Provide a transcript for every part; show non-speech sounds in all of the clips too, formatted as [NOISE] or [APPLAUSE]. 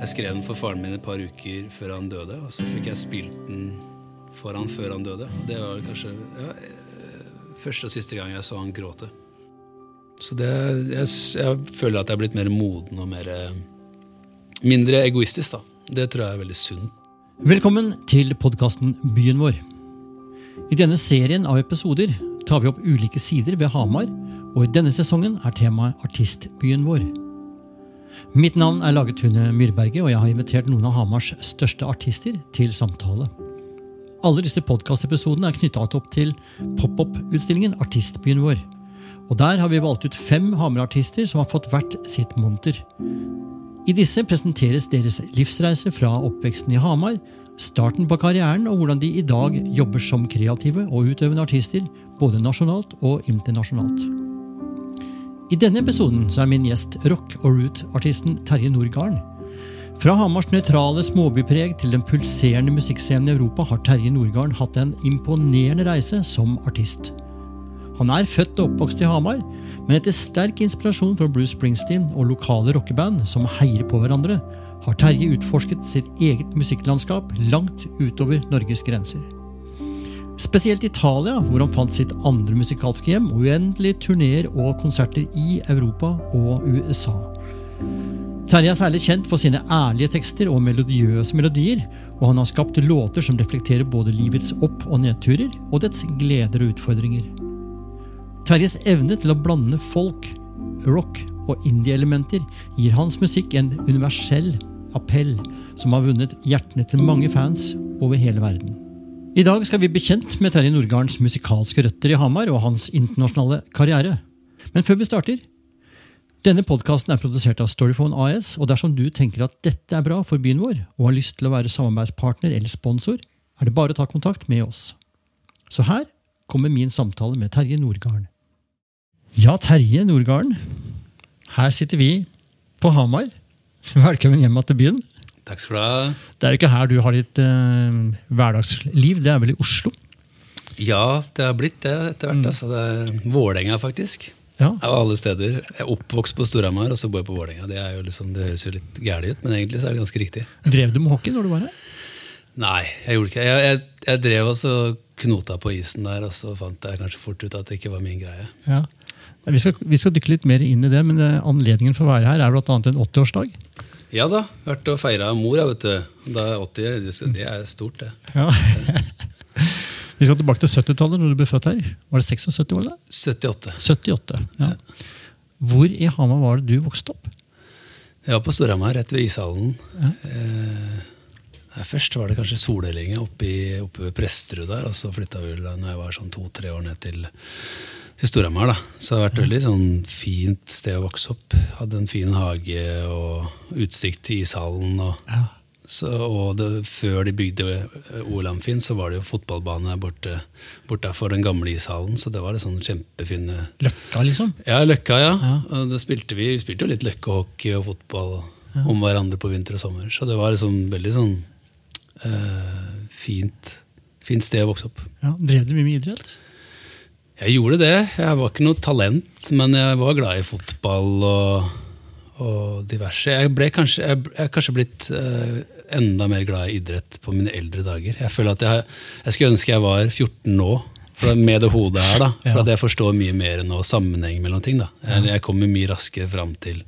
Jeg skrev den for faren min et par uker før han døde, og så fikk jeg spilt den for han før han døde. Det var kanskje ja, eh, første og siste gang jeg så han gråte. Så det, jeg, jeg føler at jeg er blitt mer moden og mer eh, mindre egoistisk. da. Det tror jeg er veldig sunt. Velkommen til podkasten Byen vår. I denne serien av episoder tar vi opp ulike sider ved Hamar, og i denne sesongen er temaet Artistbyen vår. Mitt navn er Laget Tune Myrberget, og jeg har invitert noen av Hamars største artister til samtale. Alle disse podkastepisodene er knytta opp til pop-opp-utstillingen Artistbyen vår. Og Der har vi valgt ut fem Hamar-artister som har fått hvert sitt monter. I disse presenteres deres livsreise fra oppveksten i Hamar, starten på karrieren og hvordan de i dag jobber som kreative og utøvende artister, både nasjonalt og internasjonalt. I denne episoden så er min gjest rock- og root-artisten Terje Nordgarden. Fra Hamars nøytrale småbypreg til den pulserende musikkscenen i Europa har Terje Nordgarden hatt en imponerende reise som artist. Han er født og oppvokst i Hamar, men etter sterk inspirasjon fra Bruce Springsteen og lokale rockeband som heier på hverandre, har Terje utforsket sitt eget musikklandskap langt utover Norges grenser. Spesielt Italia, hvor han fant sitt andre musikalske hjem, og uendelige turneer og konserter i Europa og USA. Terje er særlig kjent for sine ærlige tekster og melodiøse melodier, og han har skapt låter som reflekterer både livets opp- og nedturer, og dets gleder og utfordringer. Terjes evne til å blande folk, rock og indie-elementer gir hans musikk en universell appell som har vunnet hjertene til mange fans over hele verden. I dag skal vi bli kjent med Terje Nordgardens musikalske røtter i Hamar og hans internasjonale karriere. Men før vi starter Denne podkasten er produsert av Storyphone AS, og dersom du tenker at dette er bra for byen vår, og har lyst til å være samarbeidspartner eller sponsor, er det bare å ta kontakt med oss. Så her kommer min samtale med Terje Nordgarden. Ja, Terje Nordgarden. Her sitter vi på Hamar. [LAUGHS] Velkommen hjem til byen. Takk skal du ha. Det er jo ikke her du har ditt eh, hverdagsliv, det er vel i Oslo? Ja, det har blitt det etter hvert. Altså, det er Vålerenga, faktisk. Ja. Av alle steder. Jeg er oppvokst på Storhamar, og så bor jeg på Vålerenga. Det, liksom, det høres jo litt gærent ut, men egentlig så er det ganske riktig. Drev du med hockey når du var her? Nei, jeg gjorde ikke. Jeg, jeg, jeg drev også knota på isen der, og så fant jeg kanskje fort ut at det ikke var min greie. Ja. Vi skal, vi skal dykke litt mer inn i det, men eh, anledningen for å være her er bl.a. en 80-årsdag. Ja da, vært og feira mora, vet du. Da er 80, det er stort, det. Ja. [LAUGHS] vi skal tilbake til 70-tallet, når du ble født her. Var det 76 år? da? 78. 78. Ja. Hvor i Hamar var det du vokste opp? Jeg var på Storhamar, rett ved ishallen. Ja. Eh, først var det kanskje Solelenga oppe, oppe ved Presterud der, og så flytta vi når jeg var sånn to-tre år ned til, til Storhamar. Så det har vært et veldig sånn fint sted å vokse opp. Hadde en fin hage og utsikt til ishallen. og... Ja. Så, og det, før de bygde OL Amfin, så var det jo fotballbane borte, borte for den gamle ishallen. Så det var det sånn kjempefine Løkka, liksom? Ja, Løkka, ja. Ja. Og det spilte vi, vi spilte jo litt løkkehockey og fotball om hverandre på vinter og sommer. Så det var liksom veldig sånn eh, fint, fint sted å vokse opp. Ja. Drev du mye med idrett? Jeg gjorde det. Jeg var ikke noe talent, men jeg var glad i fotball og, og diverse. Jeg ble kanskje, jeg, jeg er kanskje blitt uh, enda mer glad i idrett på mine eldre dager. Jeg føler at jeg, jeg skulle ønske jeg var 14 nå, for med det hodet her. da, [LAUGHS] For Ja. at jeg forstår mye mer nå sammenheng mellom ting. da. Jeg, jeg kommer mye raskere fram til,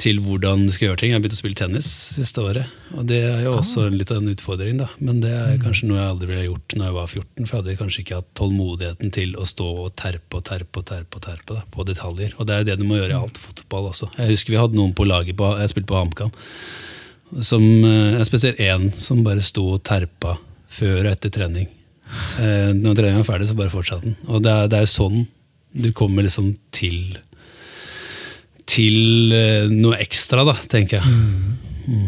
til hvordan du skal gjøre ting. Jeg har begynt å spille tennis siste året, og det er jo også litt av en utfordring. da. Men det er kanskje noe jeg aldri ville gjort når jeg var 14, for jeg hadde kanskje ikke hatt tålmodigheten til å stå og terpe og terpe og terpe og terpe da, på detaljer. Og det er jo det du må gjøre i alt fotball også. Jeg husker vi hadde noen på laget på, jeg spilte på HamKam, som, eh, spesielt én som bare sto og terpa før og etter trening. Eh, når treningen var ferdig, så bare fortsatte den. Og det det er jo sånn du kommer liksom til til eh, noe ekstra, da, tenker jeg.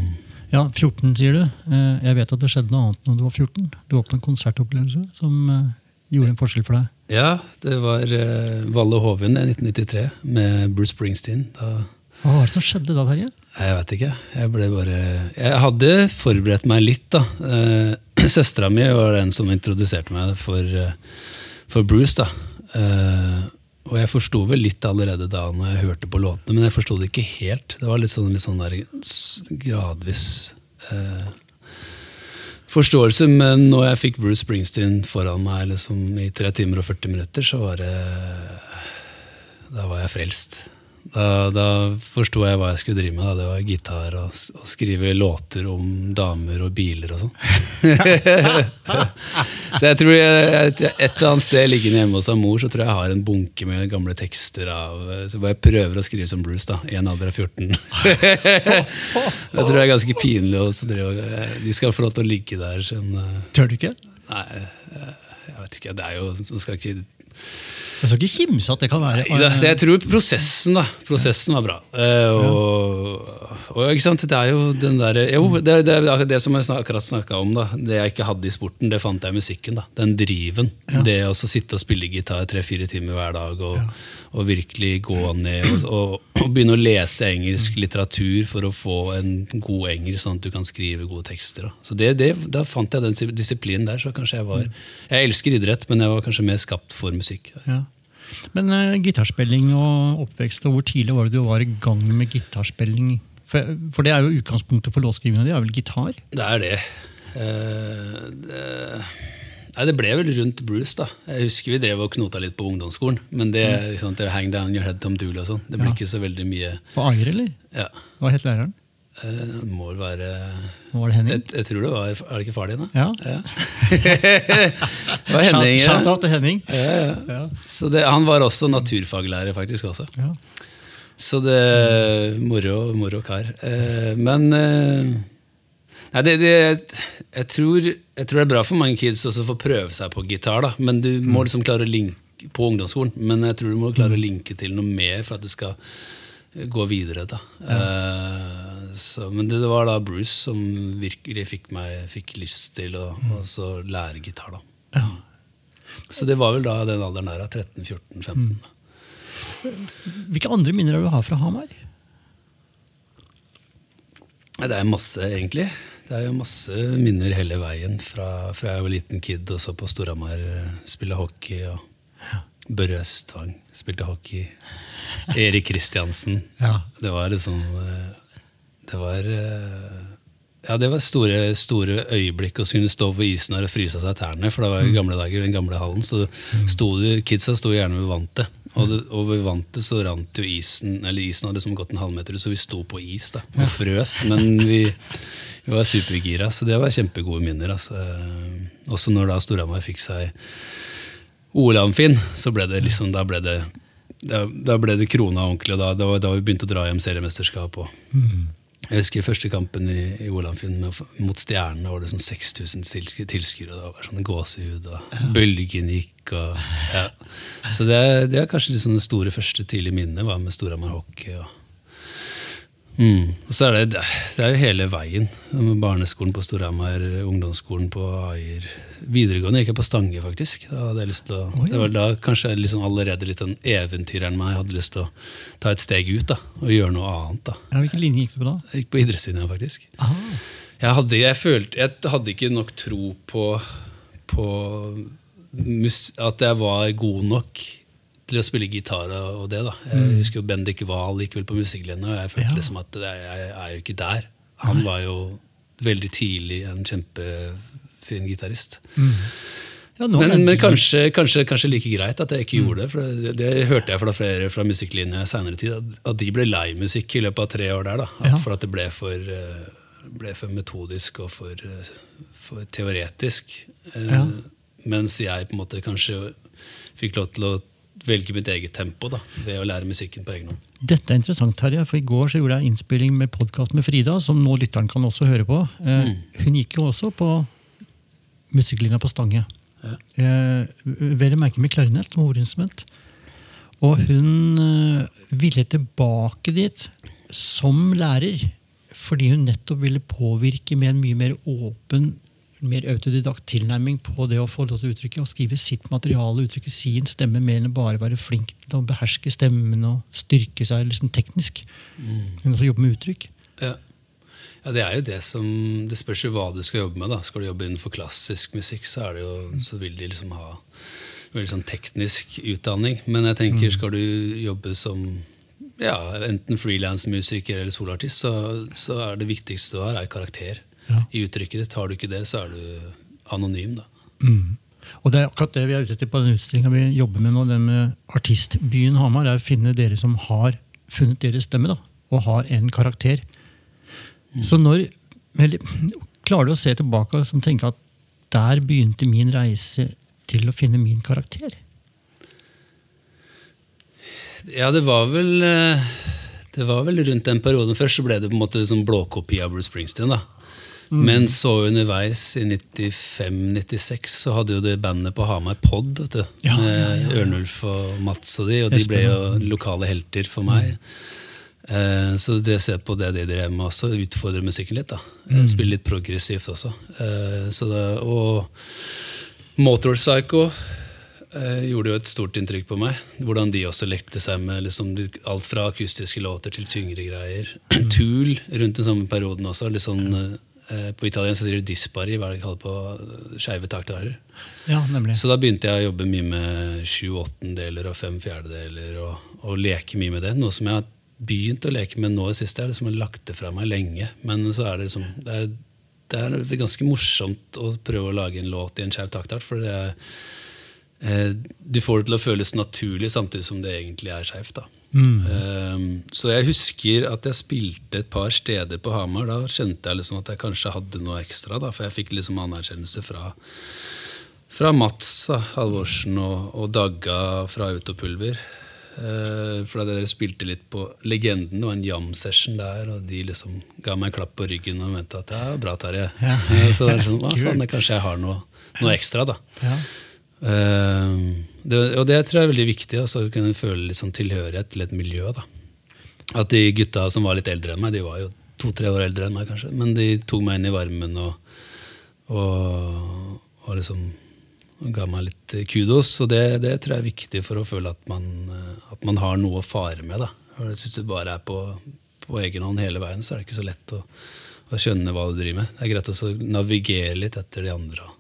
Ja, 14, sier du. Eh, Jeg vet at det skjedde noe annet når du var 14. Du var på en konsertopplevelse som eh, gjorde en forskjell for deg. Ja, det var Valle Hovin i 1993 med Bruce Springsteen. Da, Hva var det som skjedde da, Terje? jeg vet ikke. Jeg ble bare Jeg hadde forberedt meg litt, da. [CLEARS THROAT] Søstera mi var den som introduserte meg for, for Bruce, da. Og jeg forsto vel litt allerede da når jeg hørte på låtene, men jeg forsto det ikke helt. Det var litt sånn, litt sånn der gradvis eh, forståelse. Men når jeg fikk Bruce Springsteen foran meg liksom, i tre timer og 40 minutter, så var det Da var jeg frelst. Da, da forsto jeg hva jeg skulle drive med. Da. Det var gitar og, og skrive låter om damer og biler og sånn. [LAUGHS] så jeg tror jeg, et eller annet sted liggende hjemme hos mor så tror jeg jeg har en bunke med gamle tekster av Så bare jeg prøver å skrive som Bruce da, i en alder av 14. [LAUGHS] det tror jeg er ganske pinlig. Også, de skal få lov til å ligge der. Sånn, Tør du ikke? Nei, jeg vet ikke. Det er jo, skal ikke jeg skal ikke kimse at det kan være Nei, Jeg tror prosessen da, prosessen var bra. Eh, og, og, ikke sant, Det er jo den der, jo, det, det, det, det som jeg akkurat snakka om, da, det jeg ikke hadde i sporten, det fant jeg i musikken. da, Den driven. Ja. Det å sitte og spille gitar tre-fire timer hver dag og, ja. og, virkelig gå ned og, og, begynne å lese engelsk litteratur for å få en god engelsk, sånn at du kan skrive gode tekster. Da. Så Da fant jeg den disiplinen der. så kanskje Jeg var, jeg elsker idrett, men jeg var kanskje mer skapt for musikk. Ja. Men uh, gitarspilling og oppvekst, og hvor tidlig var det du var i gang med gitarspilling? For, for det er jo utgangspunktet for låtskrivinga di, er vel gitar? Det er det. Uh, det. Nei, Det ble vel rundt Bruce. da. Jeg husker vi drev og knota litt på ungdomsskolen. Men det, mm. liksom, det hang down your head Tom Dooley og sånn. Det ble ja. ikke så veldig mye På Ager, eller? Ja. Hva het læreren? Uh, må vel være Var det Henning? Jeg, jeg, tror det var Er det ikke far din, da? Ja. ja. [LAUGHS] det var Henning. Shout out til Henning. Ja, ja. Så det, han var også naturfaglærer, faktisk. også. Ja. Så det Moro, moro kar. Uh, men uh, Nei, det, det jeg, tror, jeg, tror, det er bra for mange kids også å få prøve seg på gitar, da. Men du må mm. liksom klare å linke på ungdomsskolen. Men jeg tror du må klare å mm. linke til noe mer for at det skal gå videre. da. Ja. Så, men det, det, var da Bruce som virkelig fikk meg fikk lyst til å mm. lære gitar. da. Ja. Så det var vel da den alderen der, 13-14-15. Mm. Hvilke andre minner har du har fra Hamar? Det er masse, egentlig. Det er jo masse minner hele veien fra, fra jeg var liten kid og så på Storhamar eh, spille hockey. og Børre Østvang spilte hockey. Erik Kristiansen. Ja. Det var liksom eh, Det var eh, ja, det var store, store øyeblikk å kunne stå på isen og fryse av seg tærne. For det var i mm. gamle dager, den gamle hallen, så mm. sto du, kidsa sto gjerne ved vantet. Og, det, og ved vantet så rant jo isen Eller isen hadde liksom gått en halvmeter, så vi sto på is da, og frøs. Men vi, vi var supergira, så det var kjempegode minner. Altså. Også når da Storhamar fikk seg OL-Amfin, så ble det liksom, da ble det da, da, ble det krona ordentlig, og da, da, da, vi begynte å dra hjem seriemesterskap. Mm. Jeg husker første kampen i, i Olamfinn mot Stjernene. var det sånn 6000 tilskuere. Det var sånn gåsehud, og ja. bølgen gikk. Og, ja. Så det, det, er kanskje liksom det store første tidlige minnet var med Storhamar hockey. og Mm. Og så er det, det er jo hele veien. Barneskolen på Storhamar, ungdomsskolen på Aier. Videregående gikk jeg på Stange, faktisk. Da hadde jeg lyst til å, oh, ja. Det var da kanskje liksom allerede litt sånn eventyreren meg hadde lyst til å ta et steg ut da, og gjøre noe annet. da. Ja, Hvilken linje gikk du på da? Jeg gikk på idrettslinja, faktisk. Jeg hadde, jeg, følte, jeg hadde ikke nok tro på, på at jeg var god nok til å spille gitar og det. da. Jeg mm. husker jo Bendik Wahl gikk vel på musikklinja, og jeg følte ja. liksom at jeg, jeg, er jo ikke der. Han var jo veldig tidlig en kjempefin gitarist. Mm. Ja, men, men kanskje, kanskje, kanskje, like greit at jeg ikke mm. gjorde det. for Det, det hørte jeg fra flere fra musikklinja seinere tid, at, at, de ble lei musikk i løpet av tre år der. da, at, ja. For at det ble for, eh, ble for metodisk og for, eh, for teoretisk. Eh, ja. Mens jeg på en måte kanskje fikk lov til å velge mitt eget tempo da, ved å lære musikken på egen hånd. Dette er interessant, Terje. for I går så gjorde jeg innspilling med podkast med Frida, som nå lytteren kan også høre på. Eh, mm. Hun gikk jo også på musikklinja på Stange. Ja. Eh, vel å merke med klarinett som hovedinstrument. Og hun eh, ville tilbake dit som lærer fordi hun nettopp ville påvirke med en mye mer åpen mer autodidakt tilnærming på det å få lov til å uttrykke og skrive sitt materiale, uttrykke sin stemme mer enn bare være flink til å beherske stemmen og styrke seg liksom teknisk. Mm. Men også jobbe med uttrykk. Ja. ja. det er jo det som Det spørs jo hva du skal jobbe med. da. Skal du jobbe innenfor klassisk musikk, så, er det jo, så vil de liksom ha veldig sånn teknisk utdanning. Men jeg tenker, skal du jobbe som ja, enten frilansmusiker eller soloartist, så, så er det viktigste du har, er karakter Ja. i uttrykket ditt. Har du ikke det, så er du anonym, da. Mm. Og det er akkurat det vi er ute etter på den utstillinga vi jobber med nå, den med artistbyen Hamar. er å finne dere som har funnet deres stemme, da, og har en karakter. Så når eller, Klarer du å se tilbake og tenke at der begynte min reise til å finne min karakter? Ja, det var vel eh, Det var vel rundt den perioden. Først så ble det på en måte sånn blåkopi av Bruce Springsteen. da. Men så underveis, i 95-96, så hadde jo det bandet på Hamar Pod. vet du, Ja, med Ørnulf og Mats og de, og de ble jo lokale helter for meg. Eh, så det ser på det de drev med også, utfordrer musikken litt. da. mm. Spiller litt progressivt også. Eh, så det, og Motorpsycho eh, gjorde jo et stort inntrykk på meg. Hvordan de også lekte seg med liksom, alt fra akustiske låter til tyngre greier. Tool rundt den samme perioden også. Litt sånn, eh, på italiensk så sier de dispari, hva er det de kaller på eh, skeive taktarer. Ja, nemlig. Så da begynte jeg å jobbe mye med sju åttendeler og fem fjerdedeler, og, og leke mye med det. Noe som jeg har begynt å leke med nå i siste. Jeg har liksom lagt det fra meg lenge. Men så er det liksom det er, det er ganske morsomt å prøve å lage en låt i en skeiv taktart. For det er, eh, du får det til å føles naturlig samtidig som det egentlig er skeivt. Mm. Um, så jeg husker at jeg spilte et par steder på Hamar. Da kjente jeg liksom at jeg kanskje hadde noe ekstra. Da, for jeg fikk liksom anerkjennelse fra, fra Mats da, Halvorsen og, og Dagga fra Autopulver. Uh, for da dere spilte litt på Legenden, det var en jam-session der, og de liksom ga meg en klapp på ryggen og mente at ja, bra, Terje. Ja. [LAUGHS] Så det er sånn, hva [LAUGHS] faen, kanskje jeg har noe, noe ekstra, da. Ja. Eh, det, og det tror jeg er veldig viktig, altså, å kunne føle sånn tilhørighet til et miljø. Da. At de gutta som var litt eldre enn meg, de var jo to-tre år eldre enn meg kanskje, men de tok meg inn i varmen og, og, og liksom ga meg litt kudos. Og det, det tror jeg er viktig for å føle at man, eh, at man har noe å fare med. Da. Hvis du bare er på, på egen hånd hele veien, så er det ikke så lett å, å skjønne hva du driver med. Det er greit å navigere litt etter de andre.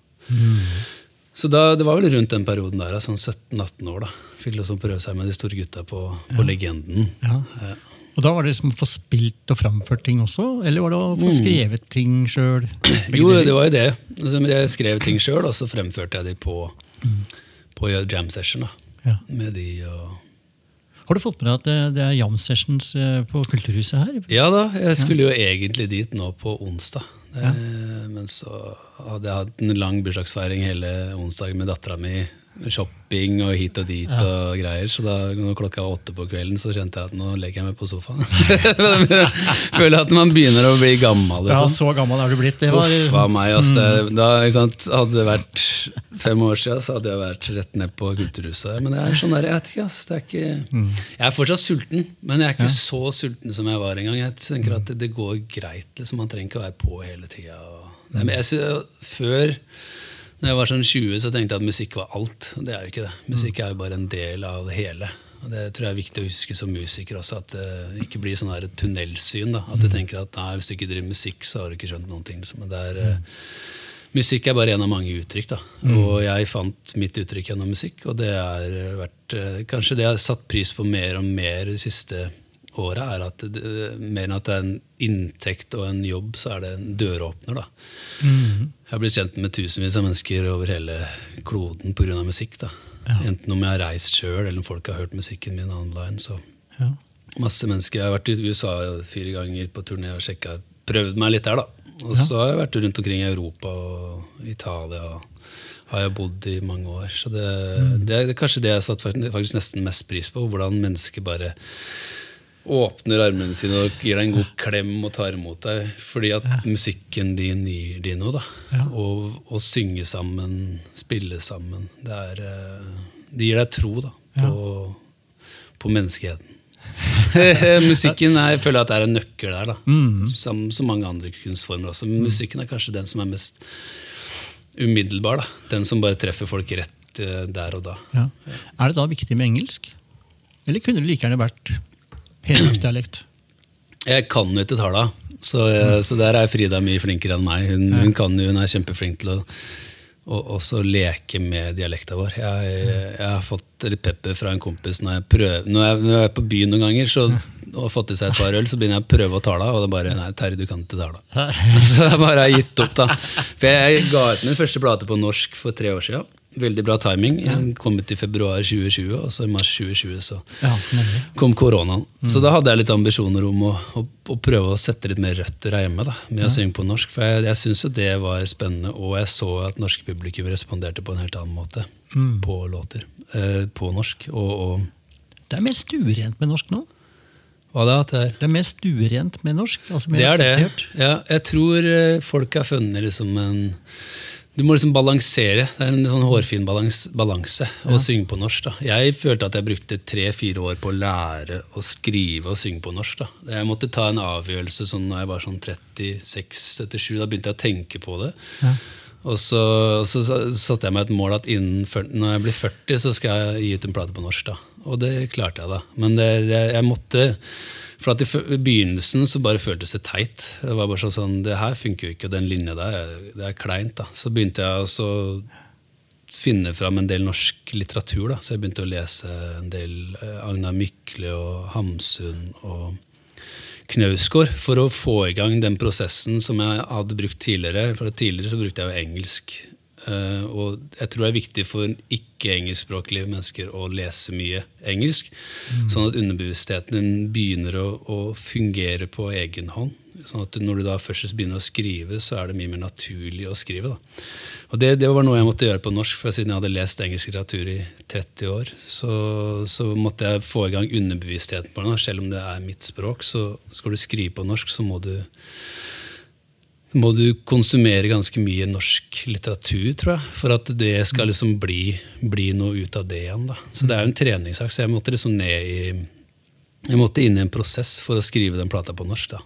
Så da, det var vel rundt den perioden der, sånn 17-18 år. da. Fikk liksom prøve seg med de store gutta på, på Legenden. Ja. Ja. Og da var det liksom å få spilt og framført ting også? Eller var det å få skrevet ting sjøl? Jo, det var jo det. Altså, Jeg skrev ting sjøl, og så fremførte jeg de på, på jam session. da. Ja. Med de og Har du fått med deg at det, det er jam sessions eh, på Kulturhuset her? Ja da, jeg skulle jo egentlig dit nå på onsdag. Eh, Men så hadde jeg hatt en lang bursdagsfeiring hele onsdagen med dattera mi. Shopping og hit og dit og greier. Så da når klokka var åtte på kvelden, så kjente jeg at nå legger jeg meg på sofaen. [LAUGHS] [LAUGHS] Føler at man begynner å bli gammel. Ja, Liksom. så gammel er du blitt. Det var, Uffa meg. ass. Det, da, sant? Hadde det vært fem år siden, så hadde jeg vært rett ned på Kulturhuset. Men det er sånn der, jeg vet ikke, ass. Det er ikke, Jeg er fortsatt sulten, men jeg er ikke så sulten som jeg var engang. Jeg tenker at det, det går greit. Liksom. Man trenger ikke å være på hele tida. Før når jeg var sånn 20, så tenkte jeg at musikk var alt. Det er jo ikke det. Musikk er jo bare en del av det hele. Og Det tror jeg er viktig å huske som musiker også, at det ikke blir sånn her tunnelsyn. da. At du tenker at nei, hvis du ikke driver musikk, så har du ikke skjønt noen ting. Men det er, eh, Musikk er bare en av mange uttrykk. da. Og jeg fant mitt uttrykk gjennom musikk, og det har vært eh, kanskje det jeg har satt pris på mer og mer de siste åra, er at det, mer enn at det er en inntekt og en jobb, så er det en døråpner. da. Mhm. Jeg har blitt kjent med tusenvis av mennesker over hele kloden pga. musikk. da. Enten om jeg har reist sjøl, eller om folk har hørt musikken min online. så ja. Masse mennesker. Jeg har vært i USA fire ganger på turné og sjekka, prøvd meg litt der. da. Og så har jeg vært rundt omkring i Europa og Italia. har jeg bodd i mange år. Så det, det er kanskje det jeg har satt faktisk faktisk nesten mest pris på. Hvordan mennesker bare åpner armene sine og gir deg en god klem og tar imot deg. Fordi at musikken din gir de noe. da. Ja. Og synge sammen, spille sammen. Det, er, de gir deg tro da, på, på menneskeheten. [LAUGHS] Musikken er, jeg føler at det er en nøkkel der, da. som så mange andre kunstformer også. Men musikken er kanskje den som er mest umiddelbar. da. Den som bare treffer folk rett eh, der og da. Ja. Er det da viktig med engelsk? Eller kunne det like gjerne vært hedmarksdialekt? Jeg kan jo ikke talla, så, eh, så der er Frida mye flinkere enn meg. Hun, hun, kan hun er kjempeflink til å, og også leke med dialekta vår. Jeg, jeg har fått litt pepper fra en kompis når jeg, prøver, når jeg, når jeg er på byen noen ganger så, og har fått i seg et par øl, så begynner jeg å prøve å tale, og det er bare Nei, Terje, du kan ikke tale. [LAUGHS] Så jeg bare har gitt opp, da. For jeg ga ut min første plate på norsk for tre år siden. Veldig bra timing. Ja. ut i februar 2020, og så i mars 2020 så Ja, kom koronaen. Så da hadde jeg litt ambisjoner om å, å, å prøve å sette litt mer røtter her hjemme da, med å synge på norsk. For jeg, jeg syns jo det var spennende, og jeg så at norske publikum responderte på en helt annen måte på låter eh, på norsk. Og, og Det er mer stuerent med norsk nå. hva da? Det er Det er mer stuerent med norsk. altså mer Det er det. akseptert. Ja, jeg tror eh, folk har funnet liksom en Du må liksom balansere. Det er en sånn hårfin balans, balanse å synge på norsk. da. Jeg følte at jeg brukte tre-fire år på å lære å skrive og synge på norsk. da. Jeg måtte ta en avgjørelse sånn når jeg var sånn 36-37. Da begynte jeg å tenke på det. Og så, så, så satte jeg meg et mål at innen, 40, når jeg blir 40, så skal jeg gi ut en plate på norsk. da. Og det klarte jeg, da. Men det, jeg, jeg måtte For at i begynnelsen så bare føltes det teit. Det var bare sånn, sånn Det her funker jo ikke, og den linja der er- det er kleint. da. Så begynte jeg å finne fram en del norsk litteratur. da. Så jeg begynte å lese en del eh, Agnar Mykle og Hamsun og Knausgård for å få i gang den prosessen som jeg hadde brukt tidligere. For tidligere så brukte jeg jo engelsk. Eh, og jeg tror det er viktig for ikke-engelskspråklige mennesker å lese mye engelsk. Sånn at underbevisstheten din begynner å, å fungere på egen hånd. Sånn at når du da først begynner å skrive, så er det mye mer naturlig å skrive. da. Og det, det var noe jeg måtte gjøre på norsk, for siden jeg hadde lest engelsk litteratur i 30 år, så, så måtte jeg få i gang underbevisstheten på det. Selv om det er mitt språk, så skal du skrive på norsk, så må du må du konsumere ganske mye norsk litteratur, tror jeg, for at det skal liksom bli, bli noe ut av det igjen. da. Så det er jo en treningssak, så jeg måtte liksom ned i Jeg måtte inn i en prosess for å skrive den plata på norsk. da.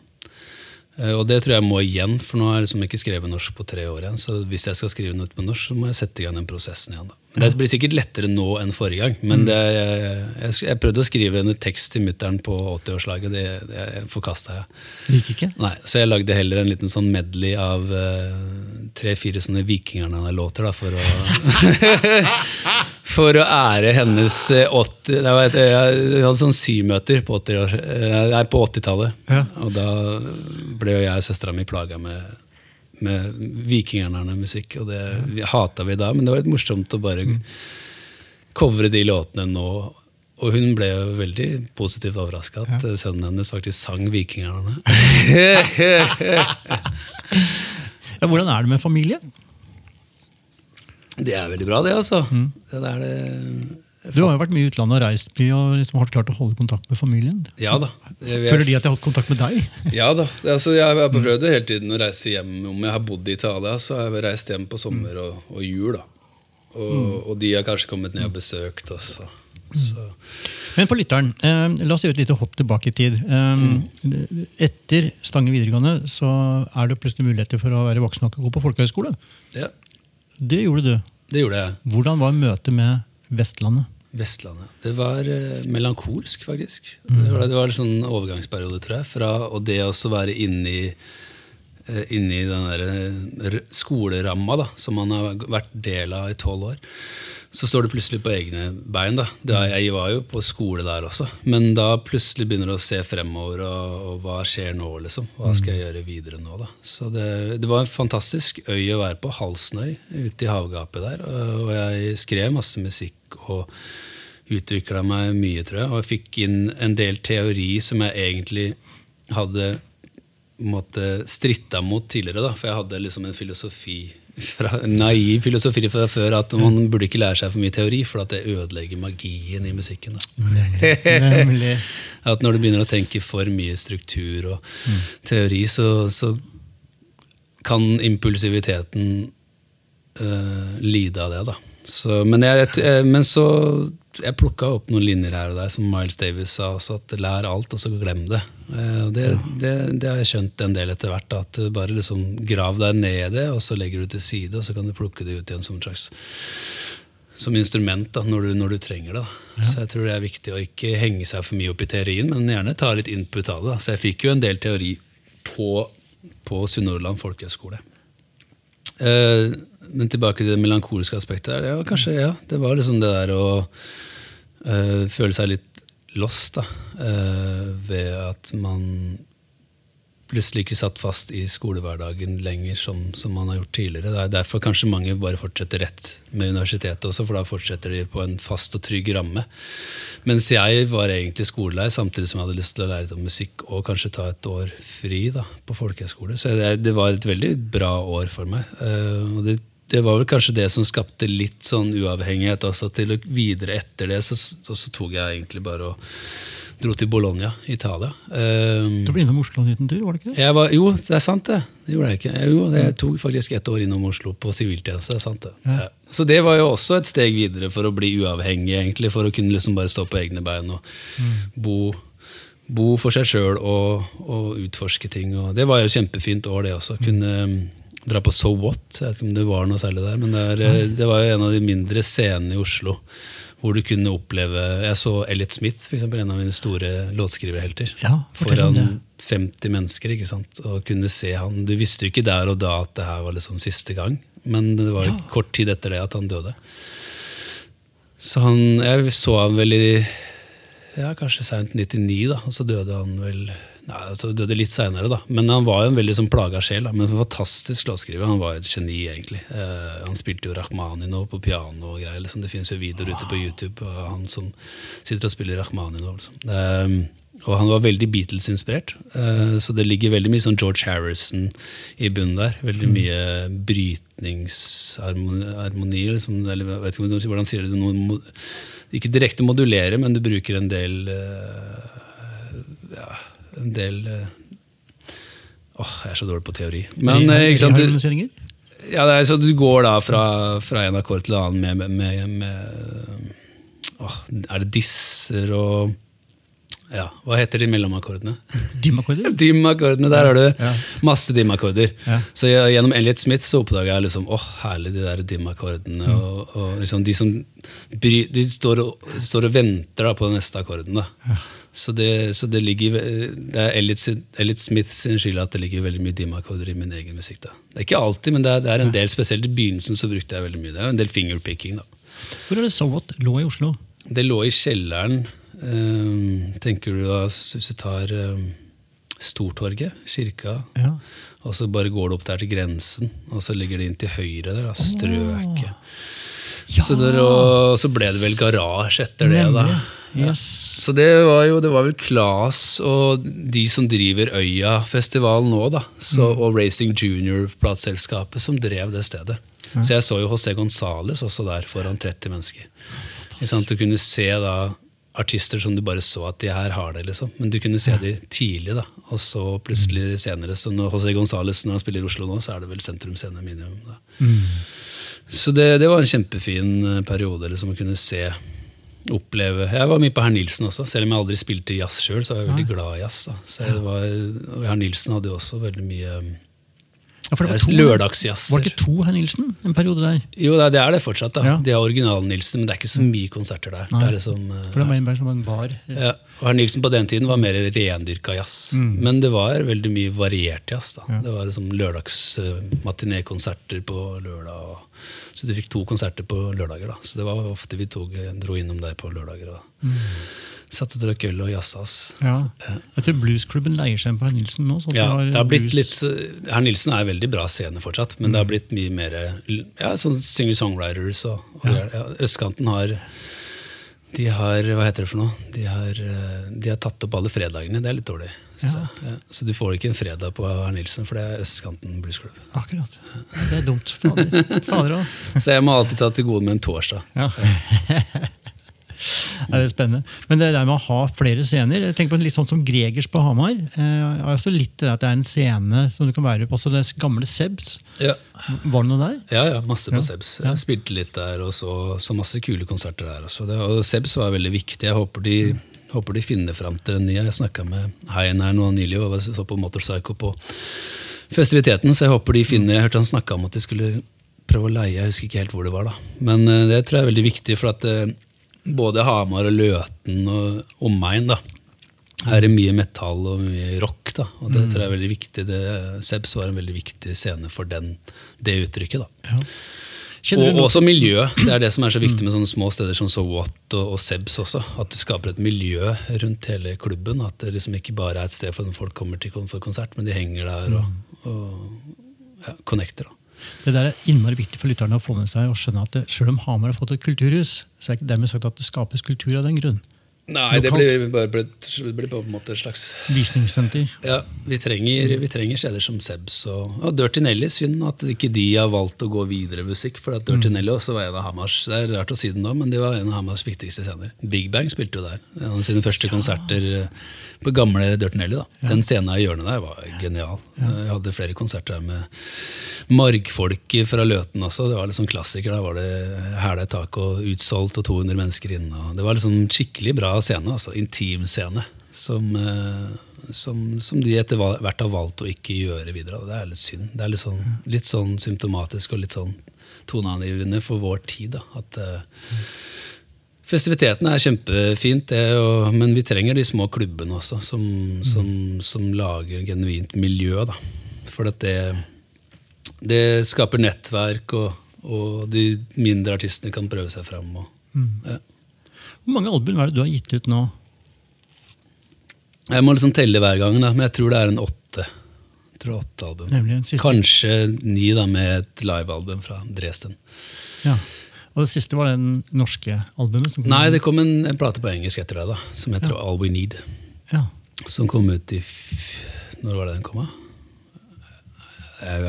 Eh, Og det tror jeg må igjen, for nå har jeg liksom ikke skrevet norsk på tre år igjen. Så hvis jeg skal skrive noe på norsk, så må jeg sette i gang den prosessen igjen. da. Det blir sikkert lettere nå enn forrige gang. Men det, jeg, jeg, prøvde å skrive en tekst til mutter'n på 80-årslaget. Det, det forkasta jeg. Det gikk ikke? Nei, Så jeg lagde heller en liten sånn medley av uh, tre-fire sånne Vikingerne-låter da, for å [LAUGHS] For å ære hennes eh, 80 Jeg, vet, jeg hadde sånn symøter på 80 år- eh, nei, på 80-tallet. Ja. Og da ble jo jeg og søstera mi plaga med, med Vikingerne-musikk. Og det ja. hata vi da, men det var litt morsomt å bare covre de låtene nå. Og hun ble jo veldig positivt overraska at ja. sønnen hennes faktisk sang Vikingerne. [LAUGHS] Ja, hvordan er det med familie? Det er veldig bra, det, altså. Det er det. Du har jo vært mye i utlandet og reist mye og liksom har klart å holde kontakt med familien. Ja da. Jeg, Føler de at de har hatt kontakt med deg? [LAUGHS] Ja da. Altså, jeg har prøvd hele tiden å reise hjem. Om jeg har bodd i Italia, så har jeg reist hjem på sommer og, og jul. da. Og, og de har kanskje kommet ned og besøkt oss. Så. Men for lytteren, eh, la oss gjøre et lite hopp tilbake i tid. Eh, Etter Stange videregående så er det plutselig muligheter for å være voksen nok og gå på folkehøyskole. Ja, Det gjorde du. det gjorde jeg. Hvordan var møtet med Vestlandet? Vestlandet. Det var eh, melankolsk, faktisk. Det var, det var en sånn overgangsperiode, tror jeg. Fra og det å være inne i, eh, inne den der eh, skoleramma da, som man har vært del av i tolv år. Så står du plutselig på egne bein. da. Det, er- jeg var jo på skole der også, men da plutselig begynner du å se fremover, og, og hva skjer nå, liksom? Hva skal jeg gjøre videre nå, da? Så det, det var en fantastisk øy å være på, Halsnøy, ute i havgapet der. Og jeg skrev masse musikk og utvikla meg mye, tror jeg. Og jeg fikk inn en del teori som jeg egentlig hadde måtte stritta mot tidligere. da, For jeg hadde liksom en filosofi fra, naiv filosofi fra før at man burde ikke lære seg for mye teori, for at det ødelegger magien i musikken. da. Nemlig. [LAUGHS] At når du begynner å tenke for mye struktur og teori, så, så kan impulsiviteten eh, lide av det. da. Så, men, jeg, jeg, men så jeg plukka opp noen linjer her og der, som Miles Davis sa også, at lær alt, og så glem det. Eh, det, det, det har jeg skjønt en del etter hvert. At bare liksom grav deg ned i det, og så legger du til side, og så kan du plukke det ut igjen som slags som instrument da, når, du, når du trenger det. Da. Så jeg tror det er viktig å ikke henge seg for mye opp i teorien, men gjerne ta litt input av det. Da. Så jeg fikk jo en del teori på, på Sunnhordland folkehøgskole. Eh, men tilbake til det melankolske aspektet. der, Ja, kanskje, ja. Det var liksom det der å eh, føle seg litt lost, da. eh, ved at man plutselig ikke satt fast i skolehverdagen lenger som, som man har gjort tidligere. Det er derfor kanskje mange bare fortsetter rett med universitetet også, for da fortsetter de på en fast og trygg ramme. Mens jeg var egentlig skolelei samtidig som jeg hadde lyst til å lære om musikk og kanskje ta et år fri da, på folkehøyskole. Så det, det var et veldig bra år for meg. Eh, og det, det var vel kanskje det som skapte litt sånn uavhengighet også. Til å videre etter det så, så, tok jeg egentlig bare og dro til Bologna, Italia. Um, Du ble innom Oslo en liten tur, var det ikke det? jeg var, jo, det er sant, det. Det gjorde jeg ikke. Jo, jeg tok faktisk ett år innom Oslo på siviltjeneste. det er sant det. Ja. Ja. Så det var jo også et steg videre for å bli uavhengig, egentlig. For å kunne liksom bare stå på egne bein og bo, bo for seg sjøl og, og utforske ting. Og det var jo kjempefint år, det også. Kunne um, dra på So What. Jeg vet ikke om det var noe særlig der, men det, er, eh, det var jo en av de mindre scenene i Oslo. Hvor du kunne oppleve Jeg så Elliot Smith, for eksempel, en av mine store låtskriverhelter Ja, foran 50 mennesker. ikke sant? Og kunne se han. Du visste jo ikke der og da at det her var liksom siste gang, men det var Ja. kort tid etter det at han døde. Så han, jeg så han vel i ja, kanskje seint 99, da, og så døde han vel Nei, altså døde litt seinere, da. Men han var jo en veldig sånn plaga sjel. Da. Men en fantastisk låtskriver. Han var et geni, egentlig. Uh, han spilte jo Rakhmaninov på piano og greier. Liksom. Det finnes jo videoer ute på YouTube av han som sitter og spiller Rakhmaninov. Liksom. Uh, og han var veldig Beatles-inspirert. uh, så det ligger veldig mye sånn George Harrison i bunnen der. Veldig mye brytningsharmoni, liksom. Eller jeg vet ikke hvordan sier det. Noe, ikke direkte modulere, men du bruker en del eh, ja, en del Åh, Åh, jeg er så dårlig på teori. Men eh, ikke sant, du, ja, det er, så du går da fra, fra en akkord til en annen med, med, med åh, Er det disser og ja, Hva heter de mellomakkordene? Dimakkorder? [LAUGHS] Dim-akkordene, der har du Ja. masse dim-akkorder. Ja. Så jeg, gjennom Elliot Smith så oppdaga jeg liksom, åh, herlig de der dim-akkordene. Mm. Og, og liksom de som de står, og, står og venter da, på den neste akkorden. da. Så, det, så det ligger Det er Elliot, Smith sin skyld at det ligger veldig mye dim-akkorder i min egen musikk. da. Det er ikke alltid, men det er, det er en del, spesielt i begynnelsen så brukte jeg veldig mye. Det er en del fingerpicking. da. Hvor er det So What lå i Oslo? Det lå i kjelleren, Um, tenker du da, hvis du tar um, Stortorget, kirka, Ja. og så bare går du opp der til grensen, og så ligger det inn til høyre der, da, strøket. Ja. Så, der, og så ble det vel garasje etter det, da. Yes. Så det var jo det var vel Klas og de som driver Øya-festivalen nå, da, så, og Racing Junior-plateselskapet som drev det stedet. Så jeg så jo José Gonzales også der foran 30 mennesker. Sånn? Du kunne se da artister som du bare så at de her har det, liksom. Men du kunne se de tidlig, da. Og så plutselig senere. Så når José Gonzales når han spiller i Oslo nå, så er det vel Sentrum Scene Minimum. Da. Så det, det var en kjempefin eh, periode liksom, å kunne se, oppleve Jeg var mye på Herr Nilsen også, selv om jeg aldri spilte jazz sjøl. Så var jeg veldig glad i jazz. Da. Så var, og Herr Nilsen hadde jo også veldig mye Ja, det var eh, to, lørdagsjazz. Var det ikke to Herr Nilsen en periode der? Jo, det er- det fortsatt. da. Ja. De har original-Nilsen, men det er ikke så mye konserter der. Nei. Det er liksom, eh, For det var mer som en bar. ja. Og Herr Nilsen på den tiden var mer rendyrka jazz. Men det var veldig mye variert jazz. da. Mm. Ja. Det var liksom lørdagsmatinékonserter på lørdag. Og, så du fikk to konserter på lørdager. da. Så det var ofte vi tog, dro innom der på lørdager. da. Mm. Satt og drakk øl og jazza oss. Ja. Jeg tror Bluesklubben leier seg på Herr Nilsen nå. Så Ja, det har blitt blues- litt, Herr Nilsen er veldig bra scene fortsatt, men det har blitt mye mer ja, sånn singer-songwriters. og, og Ja. ja, Østkanten har de har Hva heter det for noe? De har, eh, de har tatt opp alle fredagene. Det er litt dårlig. Ja. Ja, så du får ikke en fredag på Herr Nilsen, for det er Østkanten bluesklubb. Akkurat. Det er dumt. Fader. Fader. [LAUGHS] Så jeg må alltid ta til gode med en torsdag. Ja. [LAUGHS] Det er spennende. Men det der med å ha flere scener jeg tenker på Litt sånn som Gregers på Hamar. Eh, også litt det at det er en scene som du kan være på. Også det gamle Sebs. Ja, Var det noe der? ja, ja masse på Ja. Sebs. Jeg spilte litt der, og så, så masse kule konserter der også. Det, og Sebs var veldig viktig. Jeg håper de, håper de finner fram til den nye. Jeg snakka med Hein her nå nylig og så på Motorpsycho på festiviteten, så jeg håper de finner Jeg hørte han snakka om at de skulle prøve å leie, jeg husker ikke helt hvor det var, da. Men eh, det tror jeg er veldig viktig, for at eh, både Hamar og Løten og omegn da, er det mye metall og mye rock. da, og Det tror jeg er veldig viktig. Det, Sebs var en veldig viktig scene for den, det uttrykket. da. Ja. Og også miljøet. Det er det som er så viktig med sånne små steder som So What og, og Sebs også. At du skaper et miljø rundt hele klubben. At det liksom ikke bare er et sted for folk kommer til for konsert, men de henger der og, og ja, connecter. da. Det der er innmari viktig for lytterne å få med seg og skjønne at det, selv om Hamar har fått et kulturhus, så er det ikke dermed sagt at det skapes kultur av den grunn. Nei, det Lokalt. blir, bare, blitt- det blir på en måte et slags Visningssenter. Ja, vi trenger, vi trenger steder som Sebs og, og Dirty Nelly. Synd at ikke de har valgt å gå videre i musikk. For at Dirty Nelly også var en av Hamars Det er rart å si det nå, men de var en av Hamars viktigste scener. Big Bang spilte jo der. En av sine første konserter eh, på gamle Dirty Nelly. da. Den scenen i hjørnet der var genial. Jeg hadde flere konserter der med margfolk fra Løten også. Det var sånn klassiker. Da var det hæla i taket og utsolgt og 200 mennesker inne. Det var liksom skikkelig bra scene. altså Intimscene. Som, eh, som, som de etter hvert har valgt å ikke gjøre videre. Det er litt synd. Det er litt sånn, litt sånn symptomatisk og litt sånn toneangivende for vår tid. da, at eh, Festiviteten er kjempefint, det, og, men vi trenger de små klubbene også, som, som, som lager genuint miljø. Da. For at det, det skaper nettverk, og, og de mindre artistene kan prøve seg fram. Og, ja. Hvor mange album er det du har gitt ut nå? Jeg må liksom telle hver gang, da, men jeg tror det er en åtte. Tror åtte album. Nemlig. Kanskje ni da, med et livealbum fra Dresden. Ja. Og det siste var den norske albumet? Som kom Nei, det kom en, en plate på engelsk etter det, da, som heter All We Need. Ja. Som kom ut i Når var det den kom, da? Jeg,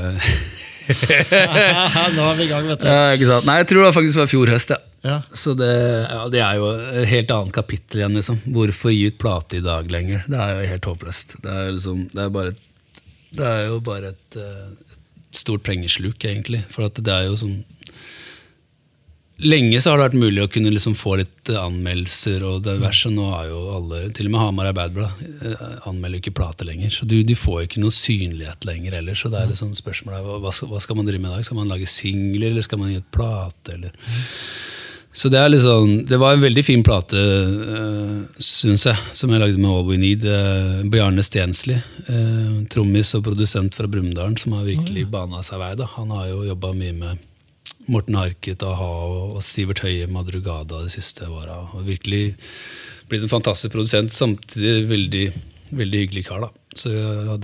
[LAUGHS] Nå er vi i gang, vet ja, ikke sant? Nei, jeg tror det faktisk var fjor høst. Ja. Ja. Så det, ja, det er jo et helt annet kapittel igjen. liksom. Hvorfor gi ut plate i dag lenger? Det er jo helt håpløst. Det er, liksom, det er, bare, et- det er jo bare et, eh, et stort pengesluk, egentlig. For det er jo sånn Lenge så har det vært mulig å kunne liksom få litt eh, anmeldelser og diverse. Nå er jo alle, til og med Hamar Arbeiderblad, eh, anmelder ikke plate lenger. Så du, du får jo ikke noe synlighet lenger heller. Så det er liksom spørsmålet er, hva, hva skal man drive med i dag? Skal man lage singler, eller skal man gi ut plate? eller... Så det er sånn, det var en veldig fin plate, uh, syns jeg, som jeg lagde med All We Need. Uh, Bjarne Stensli, uh, trommis og produsent fra Brumunddal, som har virkelig bana seg vei. da. Han har jo jobba mye med Morten Harket, a-ha og, Sivert Høie, Madrugada, de siste åra. Virkelig blitt en fantastisk produsent, samtidig veldig, veldig hyggelig kar. da. Så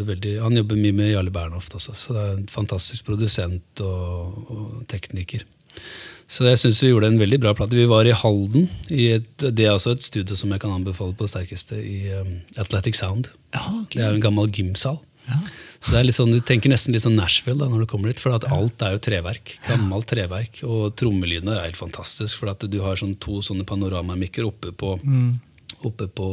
veldig, Han jobber mye med Jarle Bernhoft også, så det er en fantastisk produsent og, og tekniker. Så jeg syns vi gjorde en veldig bra plate. Vi var i Halden. I et, det er også et studio som jeg kan anbefale på det sterkeste, i um, Athletic Sound. Ja, okay. Det er jo en gammel gymsal. Ja. Så det er litt sånn, Du tenker nesten litt sånn Nashville da, når du kommer dit, for at alt er jo treverk. Gammelt treverk. Og trommelyden der er helt fantastisk, for at du har sånn to sånne panoramamikker oppe på, oppe på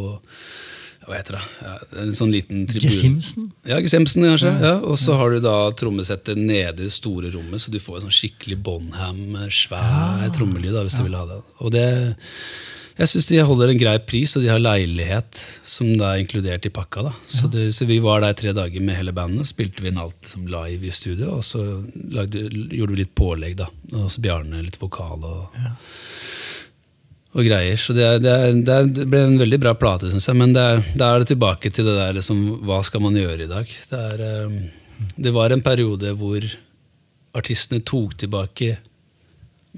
Hva heter det? Ja, en sånn liten tribune. Gesimsen? Ja, Gesimsen kanskje. Ja. Og så har du da trommesettet nede i det store rommet, så du får en sånn skikkelig Bonham, svær trommelyd, da, hvis du vil ha det. Og det jeg syns de holder en grei pris, og de har leilighet som da er inkludert i pakka. da. Så, det, så vi var der tre dager med hele bandet, spilte vi inn alt som live i studio, og så lagde, gjorde vi litt pålegg, da. Og så Bjarne litt vokal og, og greier. Så det, det, det, ble en veldig bra plate, syns jeg. Men er, da er det tilbake til det der liksom, hva skal man gjøre i dag? Det, er, eh, det var en periode hvor artistene tok tilbake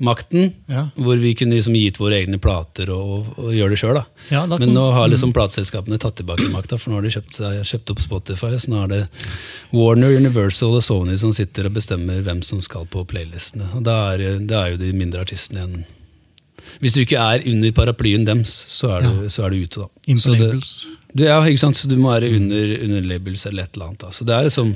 makten, Ja. hvor vi kunne liksom gitt våre egne plater og, og gjøre det sjøl. Ja, Men nå har liksom plateselskapene tatt tilbake makta, for nå har de kjøpt, seg, kjøpt opp Spotify. Så nå er det Warner, Universal og Sony som sitter og bestemmer hvem som skal på playlistene. Og da er, det er jo de mindre artistene igjen Hvis du ikke er under paraplyen dems, så er du, så er du ute, da. Inn Så det- du, ja, ikke sant? Så du må være under, under labels eller et eller annet. Da. Så det er liksom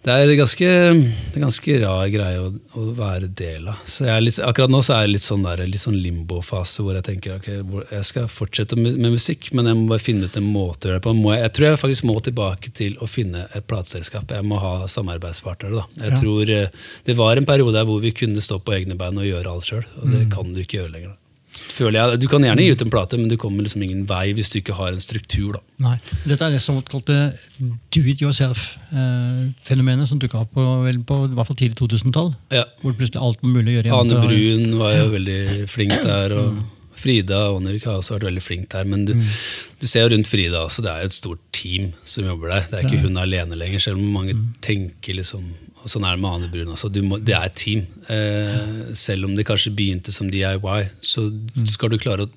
Det er ganske, det er ganske rar greie å, å være del av. Så jeg er litt, akkurat nå så er jeg litt sånn, der, litt sånn limbo-fase hvor jeg tenker ok, jeg skal fortsette med, med musikk, men jeg må bare finne ut en måte å gjøre det på. Jeg, jeg tror jeg faktisk må tilbake til å finne et plateselskap. Jeg må ha samarbeidspartnere. da. Jeg Ja. tror eh, Det var en periode der hvor vi kunne stå på egne bein og gjøre alt sjøl, og Mm. det kan du ikke gjøre lenger. da. Føler jeg. Du kan gjerne gi ut en plate, men du kommer liksom ingen vei hvis du ikke har en struktur. da. Nei. Dette er det såkalte do it yourself-fenomenet som dukka opp på, vel, på i hvert fall tidlig 2000-tall. Ja. Hvor plutselig alt var mulig å gjøre. Ane. Brun var jo veldig flink der. og Frida Aanevik har også vært veldig flink der. Men du, du ser jo rundt Frida også, det er jo et stort team som jobber der. Det er ikke hun alene lenger, selv om mange tenker liksom og Sånn er det med Ane Brun. Du må, det er et team. Eh, selv om det kanskje begynte som DIY, så skal du klare å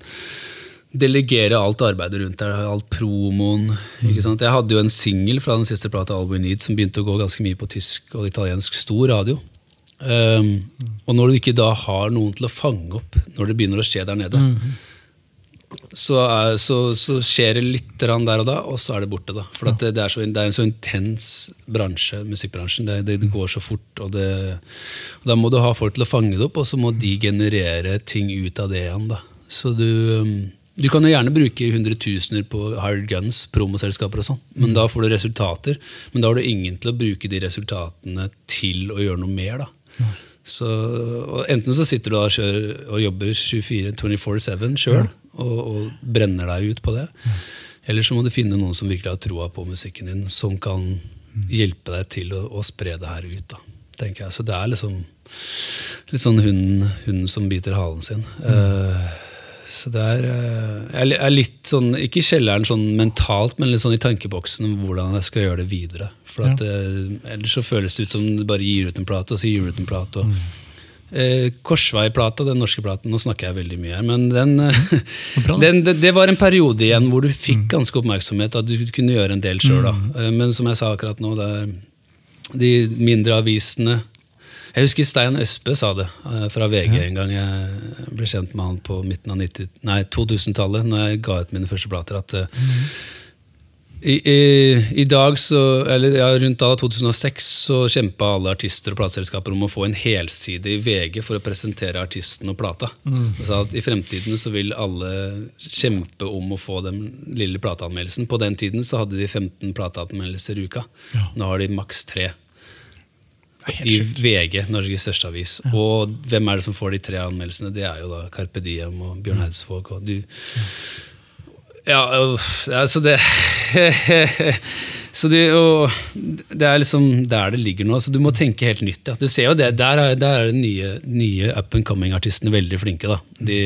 delegere alt arbeidet rundt der, alt promoen. ikke sant? Jeg hadde jo en singel fra den siste plata, All We Need, som begynte å gå ganske mye på tysk og italiensk stor radio. Um, og når du ikke da har noen til å fange opp når det begynner å skje der nede, så, er, så, så skjer det litt der og da, og så er det borte. da. For at det, det, er så, det, er en så intens bransje, musikkbransjen. Det, det, går så fort. Og, og Da må du ha folk til å fange det opp, og så må de generere ting ut av det igjen. da. Så du, um, du kan jo gjerne bruke hundretusener på hired guns, promoselskaper og sånn, men da får du resultater. Men da har du ingen til å bruke de resultatene til å gjøre noe mer. da. Så, enten så sitter du og, kjører, og jobber 24-7 sjøl og, og, brenner deg ut på det. Eller så må du finne noen som virkelig har troa på musikken din, som kan hjelpe deg til å, å spre det her ut. da, tenker jeg. Så det er liksom litt sånn hunden, hunden som biter halen sin. Mm. Uh, så det er, jeg er litt sånn, ikke i kjelleren sånn mentalt, men litt sånn i tankeboksen om hvordan jeg skal gjøre det videre. For at, ja. Ellers så føles det ut som du bare gir ut en plate, og så gir du ut en plate. og mm. Eh, Korsveiplata, den norske platen, nå snakker jeg veldig mye her, men den, [LAUGHS] den det, det, var en periode igjen hvor du fikk mm. ganske oppmerksomhet, at du kunne gjøre en del sjøl. Mm. Eh, men som jeg sa akkurat nå, det er de mindre avisene Jeg husker Stein Østbø sa det eh, fra VG ja. en gang jeg ble kjent med han på midten av 2000-tallet, når jeg ga ut mine første plater. at mm i, i, i, dag, så, eller ja, Rundt da 2006 så kjempa alle artister og plateselskaper om å få en helside i VG for å presentere artisten og plata. Mm. Så at I fremtiden så vil alle kjempe om å få den lille plateanmeldelsen. På den tiden så hadde de 15 plateanmeldelser i uka. Ja. Nå har de maks tre. I VG, Norges største avis. Ja. Og hvem er det som får de tre anmeldelsene? Det er jo da Carpe Diem og Bjørn Eidsvåg. Og du, ja. Ja, altså det [LAUGHS] Så det, det, er liksom der det ligger nå. Så du må tenke helt nytt. Ja. Du ser jo det, Der er, der er de nye, nye up and coming-artistene veldig flinke. da. De,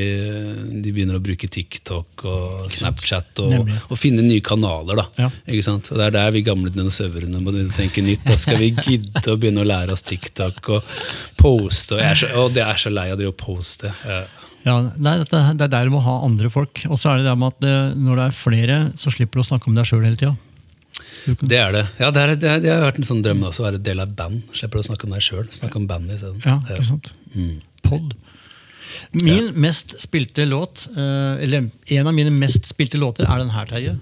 de, begynner å bruke TikTok og Snapchat og, og finne nye kanaler. da. Ja. Ikke sant? Og Det er der vi gamle dinosaurene må tenke nytt. Da skal vi gidde å begynne å lære oss TikTok og poste. Og, så, og det er så lei av å poste. Ja. Ja, nei, Det er der du må ha andre folk. Og så er det det med at det, eh, når det er flere, så slipper du å snakke om deg sjøl hele tida. Det er det. Ja, det, er, det, er, det, har vært en sånn drøm også, å være del av band. Slipper å snakke om deg sjøl. Snakke om bandet isteden. Ja, ikke sant. Mm. Pod. Min ja. mest spilte låt, eh, eller en av mine mest spilte låter, er den her, Terje.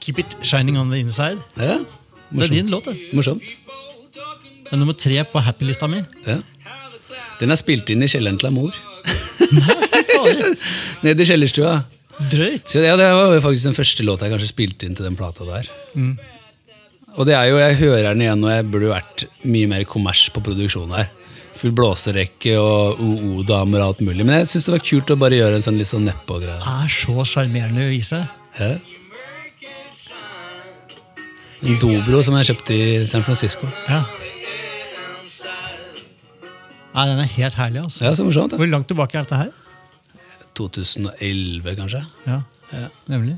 Keep It Shining On The Inside. Ja, det er din låt. det. Morsomt. Det er nummer tre på happy-lista mi. Ja. Den er spilt inn i kjelleren til mor. Nede i kjellerstua. Drøyt. Ja, Det var faktisk den første låta jeg kanskje spilte inn til den plata der. Mm. Og det er jo, Jeg hører den igjen, og jeg burde vært mye mer kommers på produksjonen her. Full blåserekke og OO-damer og alt mulig. Men jeg syns det var kult å bare gjøre en sånn litt sånn nedpå-greie. Er så sjarmerende å vise. Ja. En dobro som jeg kjøpte i San Francisco. Ja. Nei, Den er helt herlig. altså. Ja, så morsomt. Hvor langt tilbake er dette her? 2011, kanskje. Ja, ja. nemlig.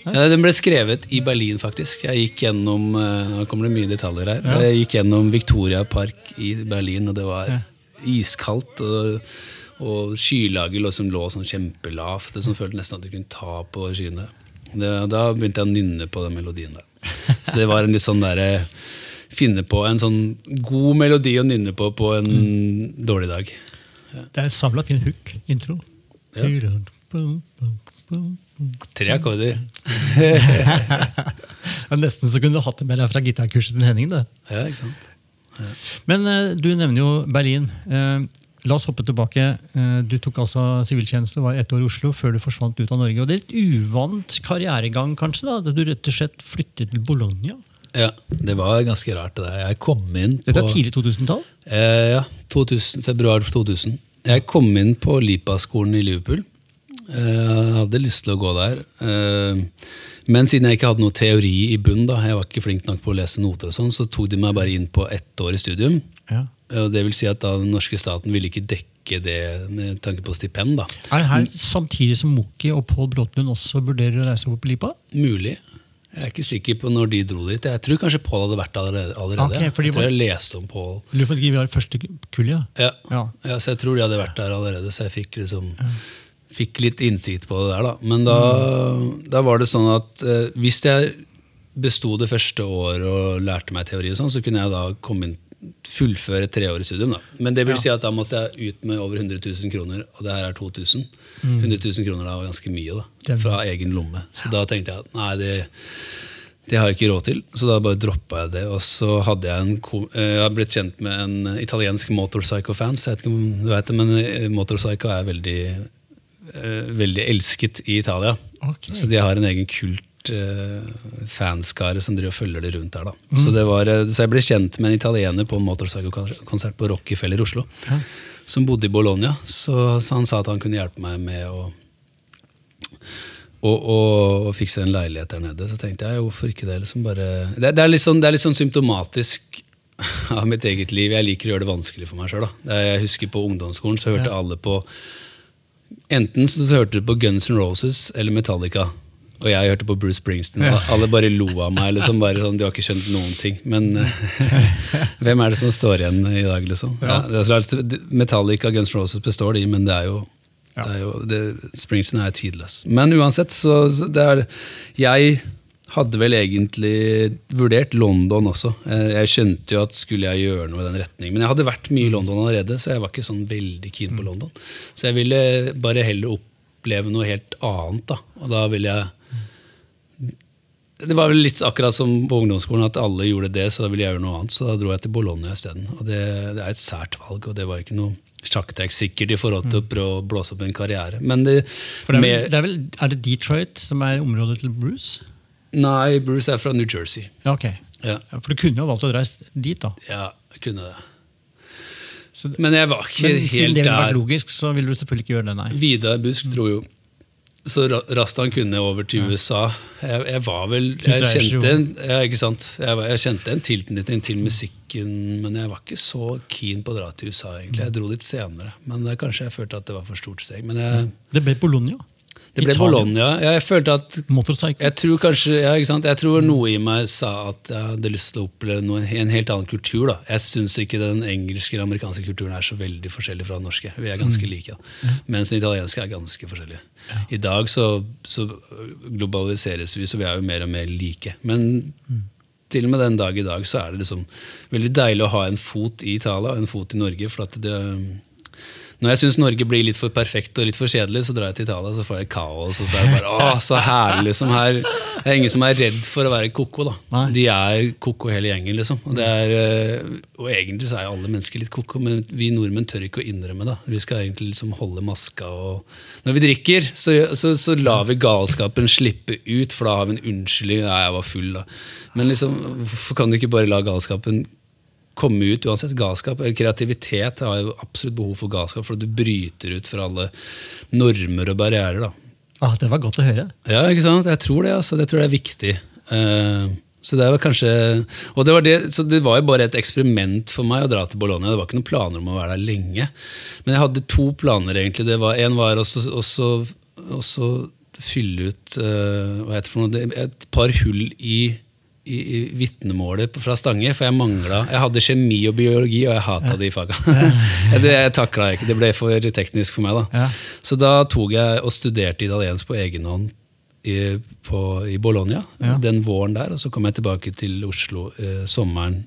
Ja, den ble skrevet i Berlin, faktisk. Jeg gikk gjennom eh, nå kommer det mye detaljer her. Ja. Jeg gikk gjennom Victoria Park i Berlin, og det var iskaldt. og, og skylaget liksom som lå sånn kjempelavt. Det som følte nesten at du kunne ta på skyene. Det, da begynte jeg å nynne på den melodien der. [LAUGHS] Så det var en litt sånn derre finne på en sånn god melodi å nynne på på en mm. dårlig dag. Ja. Det er samla fin hook-intro. Ja. Tre akkorder. [LAUGHS] nesten så kunne du hatt det med deg fra gitarkurset til Henning. Det. Ja, ikke sant? Ja. Men uh, du nevner jo Berlin. Uh, La oss hoppe tilbake. Uh, du tok altså siviltjeneste, var ett år i Oslo før du forsvant ut av Norge. Og Det er litt uvant karrieregang, kanskje? da, Du rett og slett flyttet til Bologna? Ja, det var ganske rart. det der. Jeg kom inn på... Dette er tidlig 2000-tall? Eh, ja. 2000, februar 2000. Jeg kom inn på Lipa-skolen i Liverpool. Eh, jeg hadde lyst til å gå der. Eh, men siden jeg ikke hadde noe teori i bunn, da, jeg var ikke flink nok på å lese noter, og sånn, så tok de meg bare inn på ett år i studium. Ja. Og det vil si at da den norske staten ville ikke dekke det med tanke på stipend. da. Er det her samtidig som Moki og Pål Bråtlund også vurderer å reise over på Lipa? Mulig. Jeg er ikke sikker på når de dro dit. Jeg tror kanskje Pål hadde vært der allerede. allerede. Ok, jeg tror jeg leste om Pål. Lurer på om de var første kull, ja. Ja. Ja. Ja, så jeg tror de hadde vært der allerede, så jeg fikk liksom Fikk litt innsikt på det der, da. Men da, da var det sånn at eh, hvis jeg besto det første året og lærte meg teori, og sånn, så kunne jeg da komme inn fullføre tre år i studium. da. Men det vil si at da måtte jeg ut med over 100 000 kroner, og det her er 2000. 100 000 kroner da var ganske mye da, fra egen lomme. Så da tenkte jeg at nei, det, det har jeg ikke råd til, så da bare droppa jeg det. Og så hadde jeg en eh, Jeg har blitt kjent med en italiensk motorpsycho-fans. Jeg vet ikke om du vet det, men eh, motorpsycho er veldig, eh, veldig elsket i Italia. Okay. Så de har en egen kult fanskare som driver og følger det rundt der. Da. Så, det var, eh, så jeg ble kjent med en italiener på en motorpsycho-konsert på Rockefeller i Oslo. Ja. Som bodde i Bologna. Så, så han sa at han kunne hjelpe meg med å og, og, og fikse en leilighet der nede. Så tenkte jeg hvorfor ikke det? Liksom bare, det, det, er litt sånn, det er litt sånn symptomatisk [LAUGHS] av mitt eget liv. Jeg liker å gjøre det vanskelig for meg sjøl. Jeg husker på ungdomsskolen så hørte Ja. alle på Enten så hørte du på Guns N' Roses eller Metallica. Og jeg hørte på Bruce Springsteen. og Alle bare lo av meg. Liksom, bare sånn, De har ikke skjønt noen ting. Men eh, [LAUGHS] hvem er det som står igjen i dag, liksom? Ja. Ja, det Metallica Guns Roses består de, men det er jo, Ja. det er jo det, Springsteen er tidløs. Men uansett, så, så det er Jeg hadde vel egentlig vurdert London også. Eh, Jeg skjønte jo at skulle jeg gjøre noe i den retning. Men jeg hadde vært mye i London allerede, så jeg var ikke sånn veldig keen Mm. på London. Så jeg ville bare heller oppleve noe helt annet, da. Og da ville jeg det var vel litt akkurat som på ungdomsskolen, at alle gjorde det, så da ville jeg gjøre noe annet. Så da dro jeg til Bologna isteden. Og det, det er et sært valg, og det var ikke noe sjakktrekk sikkert i forhold til å prøve å blåse opp en karriere. Men det, Mm. Det er, vel, det er, vel, er det Detroit som er området til Bruce? Nei, Bruce er fra New Jersey. Ja, ok. Ja, for du kunne jo valgt å reise dit, da. ja jeg kunne det. Så, Men jeg var ikke men siden det ville vært logisk, så ville du selvfølgelig ikke gjøre det, nei. Vidar Busk dro jo så ra- raskt han kunne over til USA. Jeg, jeg var vel Jeg kjente en, ja, ikke sant? Jeg, var, jeg kjente en tilknytning til musikken, men jeg var ikke så keen på å dra til USA. egentlig. Jeg dro litt senere, men det, kanskje jeg følte at det var for stort steg. Men jeg, Det ble Bologna. Det ble Italien. Bologna. Jeg følte at Motorcycle. jeg tror kanskje, ja? Jeg tror noe i meg sa at jeg hadde lyst til å oppleve noe, en helt annen kultur. da. Jeg syns ikke den engelske eller amerikanske kulturen er så veldig forskjellig fra den norske. Vi er ganske like. da. Mens den italienske er ganske forskjellig. I dag så, så globaliseres vi, så vi er jo mer og mer like. Men til og med den dag i dag så er det liksom veldig deilig å ha en fot i Italia og en fot i Norge. for at det... Når jeg syns Norge blir litt for perfekt og litt for kjedelig, så drar jeg til Italia så får jeg kaos. Og så er det bare, å, så herlig som her. Det er ingen som er redd for å være ko-ko. da. Nei. De er ko-ko hele gjengen. liksom. Og, det er, eh, og egentlig så er jo alle mennesker litt ko-ko, men vi nordmenn tør ikke å innrømme det. Vi skal egentlig liksom holde maska. og Når vi drikker, så, så, så lar vi galskapen slippe ut, for da har vi en unnskyldning. Nei, jeg var full, da. Men liksom, hvorfor kan du ikke bare la galskapen komme ut uansett. Galskap eller kreativitet har jo absolutt behov for galskap, for du bryter ut fra alle normer og barrierer. da. Ah, det var godt å høre. Ja, ikke sant? Jeg tror det. altså. Jeg tror det er viktig. Uh, så det var kanskje Og det var, det, så det var jo bare et eksperiment for meg å dra til Bologna. Det var ikke noen planer om å være der lenge. Men jeg hadde to planer, egentlig. Det var, en var også, også, også fylle ut uh, hva heter det for noe, et par hull i i, i vitnemålet fra Stange, for jeg mangla Jeg hadde kjemi og biologi, og jeg hata de faga. [LAUGHS] det takla jeg ikke. Det ble for teknisk for meg. da. Ja. Så da tok jeg og studerte italiensk på egen hånd i, på, i Bologna Ja. den våren der. Og så kom jeg tilbake til Oslo eh, sommeren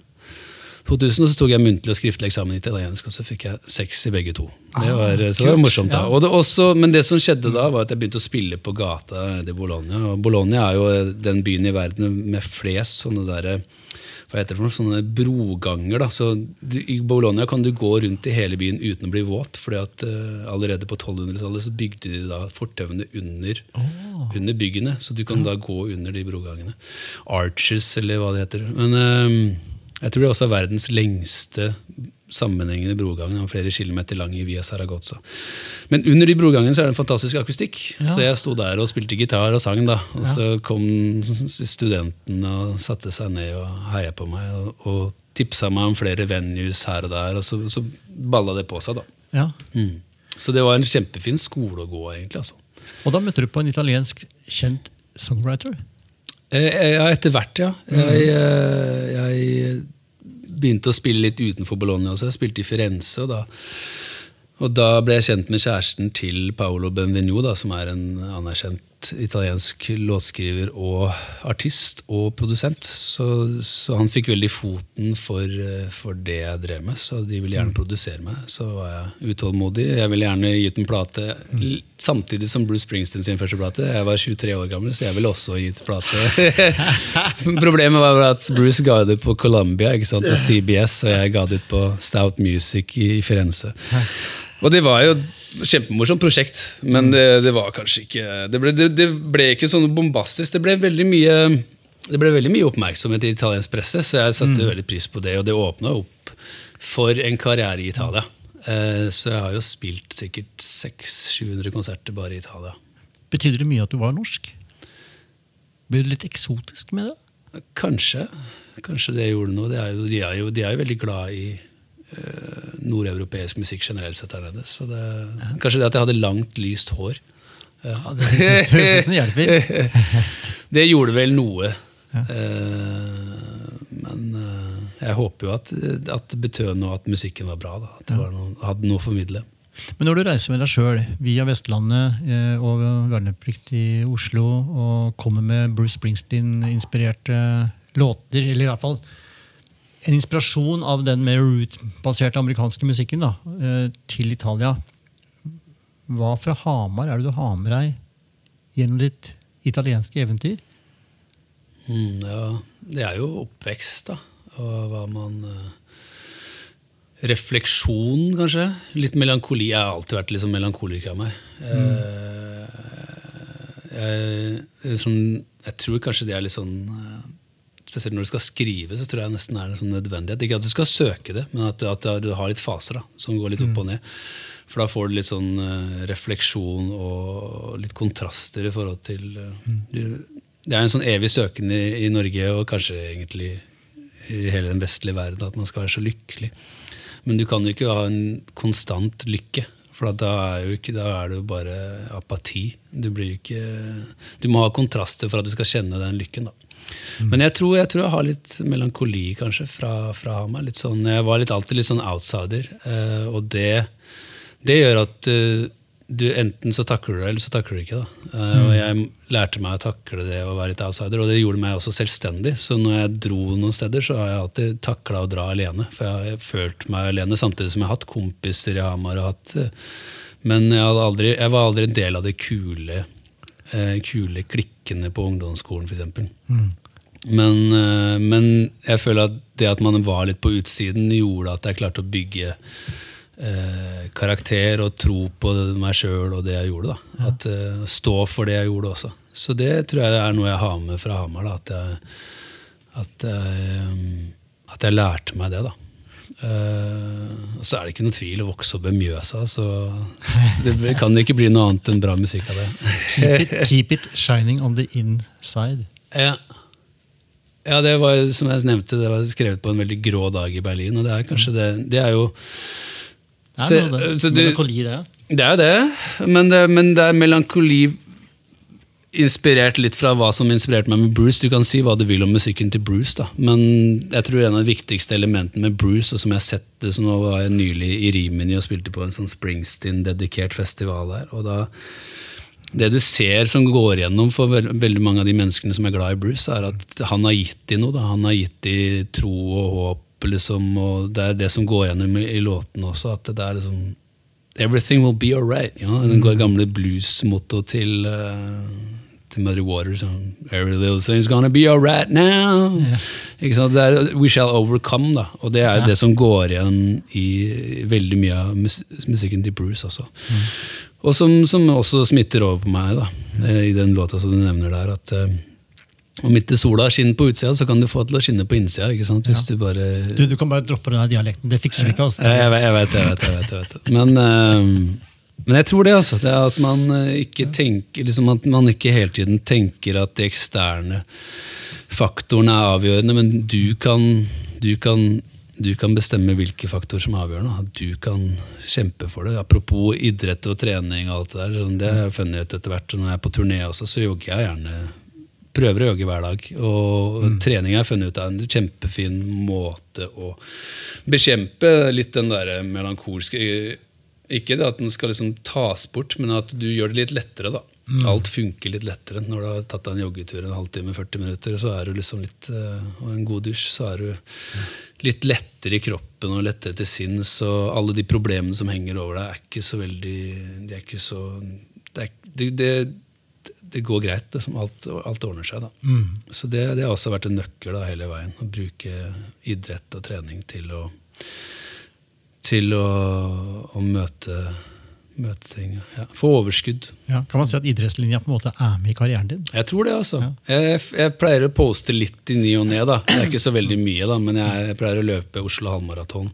2000, og så tok jeg muntlig og skriftlig eksamen i italiensk, og så fikk jeg seks i begge to. Det var, så det var morsomt da. Og det også, men det som skjedde da, var at jeg begynte å spille på gata i Bologna. Og Bologna er jo den byen i verden med flest sånne der, hva heter det for noe, sånne broganger. da. Så du, I Bologna kan du gå rundt i hele byen uten å bli våt. fordi at uh, allerede på 1200-tallet så bygde de da fortauene under, under byggene. Så du kan da gå under de brogangene. Arches, eller hva det heter. Men eh, jeg tror det er også er verdens lengste sammenhengende brogang. Den er flere kilometer lang i Via Saragozza. Men under de brogangene så er det en fantastisk akustikk. Ja. Så jeg sto der og spilte gitar og sang. da. Og så kom studenten og satte seg ned og heia på meg. Og, og tipsa meg om flere venues her og der, og så, så balla det på seg. da. Ja. Mm. Så det var en kjempefin skole å gå, egentlig. altså. Og da møtte du på en italiensk kjent songwriter. Eh, eh, Ja, etter hvert, ja. Jeg, eh, jeg begynte å spille litt utenfor Bologna også. Jeg spilte i Firenze. Og da, og da ble jeg kjent med kjæresten til Paolo Benvigno, da, som er en anerkjent italiensk låtskriver og artist og produsent. Så, så han fikk veldig foten for, eh, for det jeg drev med. Så de ville gjerne produsere meg. Så var jeg utålmodig. Jeg ville gjerne gi ut en plate mm. samtidig som Bruce Springsteen sin første plate. Jeg var 23 år gammel, så jeg ville også gi ut plate. [LAUGHS] Problemet var at Bruce ga det på Columbia ikke sant, og CBS, og jeg ga det ut på Stout Music i Firenze. Og det var jo kjempemorsomt prosjekt, men det, det var kanskje ikke det ble, det, det ble ikke sånn bombastisk. Det ble veldig mye det ble veldig mye oppmerksomhet i italiensk presse, så jeg satte veldig pris på det. Og det åpna opp for en karriere i Italia. Eh, Så jeg har jo spilt sikkert 600-700 konserter bare i Italia. Betydde det mye at du var norsk? Ble du litt eksotisk med det? Kanskje. Kanskje det gjorde noe. De er jo, de er jo, de er jo veldig glad i nordeuropeisk musikk generelt sett der nede. Så det, Kanskje det at jeg hadde langt, lyst hår. Ja. Det som det hjelper. [LAUGHS] Det gjorde vel noe. Eh, men eh, jeg håper jo at, at det betød noe at musikken var bra. Da. At det var noe, hadde noe å formidle. Men når du reiser med deg sjøl via Vestlandet eh, og verneplikt i Oslo og kommer med Bruce Springsteen-inspirerte låter, eller i hvert fall en inspirasjon av den mer root-baserte amerikanske musikken da, eh, til Italia, hva fra Hamar er det du har med deg gjennom ditt italienske eventyr? Mm, ja, det er jo oppvekst, da. Og hva man eh, Refleksjon, kanskje. Litt melankoli. Jeg har alltid vært litt sånn melankoliker av meg. Eh, jeg, er sånn, jeg tror kanskje det er litt sånn Spesielt når du skal skrive, så tror jeg nesten er en sånn nødvendighet. Ikke at du skal søke det, men at, at du har litt faser da, som går litt opp og ned. For da får du litt sånn eh, refleksjon og litt kontraster i forhold til eh, du, Det er en sånn evig søken i, i Norge, og kanskje egentlig i hele den vestlige verden, at man skal være så lykkelig. Men du kan jo ikke ha en konstant lykke. For da er, jo ikke, da er det jo bare apati. Du, blir ikke, du må ha kontraster for at du skal kjenne den lykken. da. Men jeg tror, jeg tror jeg har litt melankoli kanskje fra, fra Hamar. Sånn, jeg var litt, alltid litt sånn outsider. Uh, og det, det gjør at uh, du enten så takler du det, eller så takler du ikke. da. Eh, Og jeg lærte meg å takle det å være litt outsider, og det gjorde meg også selvstendig. Så når jeg dro noen steder, så har jeg alltid takla å dra alene. For jeg har følt meg alene, samtidig som jeg har hatt kompiser i Hamar. og hatt... Men jeg, aldri, jeg var aldri en del av det kule, eh, kule klikkene på ungdomsskolen, f.eks. Men, eh, men jeg føler at det at man var litt på utsiden, gjorde at jeg klarte å bygge eh, karakter og tro på meg sjøl og det jeg gjorde. da. At eh, Stå for det jeg gjorde også. Så det tror jeg er noe jeg har med fra Hamar. da, At jeg, at jeg, um, at jeg lærte meg det. da. Og så er det ikke noe tvil å vokse opp med Mjøsa, så det kan ikke bli noe annet enn bra musikk av det. Keep it, keep it shining on the inside. Ja. ja, det var som jeg nevnte, det var skrevet på en veldig grå dag i Berlin. Og det er kanskje det Det er jo Det er noe det. så du- Melankoli, det. Det er jo det, men det, men det er melankoli inspirert litt fra hva som inspirerte meg med Bruce. Du kan si hva du vil om musikken til Bruce, da. men jeg tror en av de viktigste elementene med Bruce, og som jeg har sett det, som nå var jeg nylig i Rimini og spilte på en sånn Springsteen-dedikert festival der. og da det du ser som går gjennom for veldig mange av de menneskene som er glad i Bruce, er at han har gitt dem noe. Da. Han har gitt dem tro og håp, liksom, og det er det som går gjennom i, låtene låten også. At det er liksom Everything will be alright. Ja? Den gamle blues-mottoet til, uh, til Muddy Waters. Sånn, Every little thing's gonna be alright now. Ikke sant? Det er We shall overcome, da. Og det er Ja. det som går igjen i veldig mye av mus musikken til Bruce også. Og som, som også smitter over på meg, da, mm. i den låta som du nevner der. at og midt i sola skinner på utsida, så kan du få det til å skinne på innsida. ikke sant? Hvis du bare Du, du kan bare droppe den dialekten. Det fikser vi ikke. Altså. Jeg, jeg, vet, jeg, vet, jeg, vet, jeg, vet, jeg vet. Men, eh, men jeg tror det, altså. Det er at man eh, ikke tenker liksom At man ikke hele tiden tenker at de eksterne faktorene er avgjørende, men du kan, du kan, du kan bestemme hvilke faktorer som er avgjørende. At du kan kjempe for det. Apropos idrett og trening og alt det der. sånn, Det har jeg funnet ut etter hvert. Når jeg er på turné også, så jogger jeg gjerne prøver å jogge hver dag. Og trening har jeg funnet ut er en kjempefin måte å bekjempe litt den der melankolske Ikke det at den skal liksom tas bort, men at du gjør det litt lettere. da. Alt funker litt lettere. Når du har tatt deg en joggetur en halvtime, 40 minutter, så er du liksom litt, eh, og en god dusj, så er du litt lettere i kroppen og lettere til sinns. Og alle de problemene som henger over deg, er ikke så veldig De er ikke så Det, er, det, det, det går greit. Liksom. alt, alt ordner seg. da. Så det, det har også vært en nøkkel da, hele veien. Å bruke idrett og trening til å, til å, å møte, møte ting. Ja. Få overskudd. Ja, kan man si at idrettslinja på en måte er med i karrieren din? Jeg tror det, altså. Jeg, jeg pleier å poste litt i ny og ne. da. Det er ikke så veldig mye, da, men jeg, jeg pleier å løpe Oslo halvmaraton.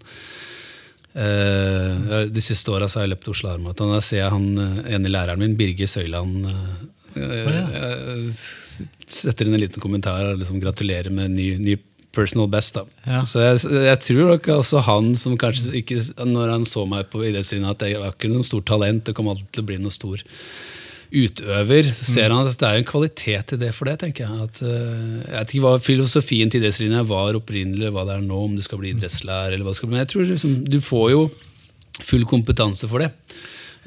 Eh, de siste åra har jeg løpt Oslo halvmaraton. Da ser jeg han eh, ene læreren min, Birger Søyland, eh, eh, setter inn en liten kommentar og liksom gratulerer med ny, ny personal best. da. Ja. Så jeg, jeg tror nok også han som kanskje ikke Når han så meg på idrettslinja, at jeg var ikke noe stort talent, det kom alltid til å bli noe stor utøver, så ser han at det er en kvalitet i det for det. tenker Jeg at, eh, jeg vet ikke hva filosofien til idrettslinja var opprinnelig, eller hva det er nå, om du skal bli idrettslærer, eller hva det skal bli. Men jeg tror liksom, du får jo full kompetanse for det.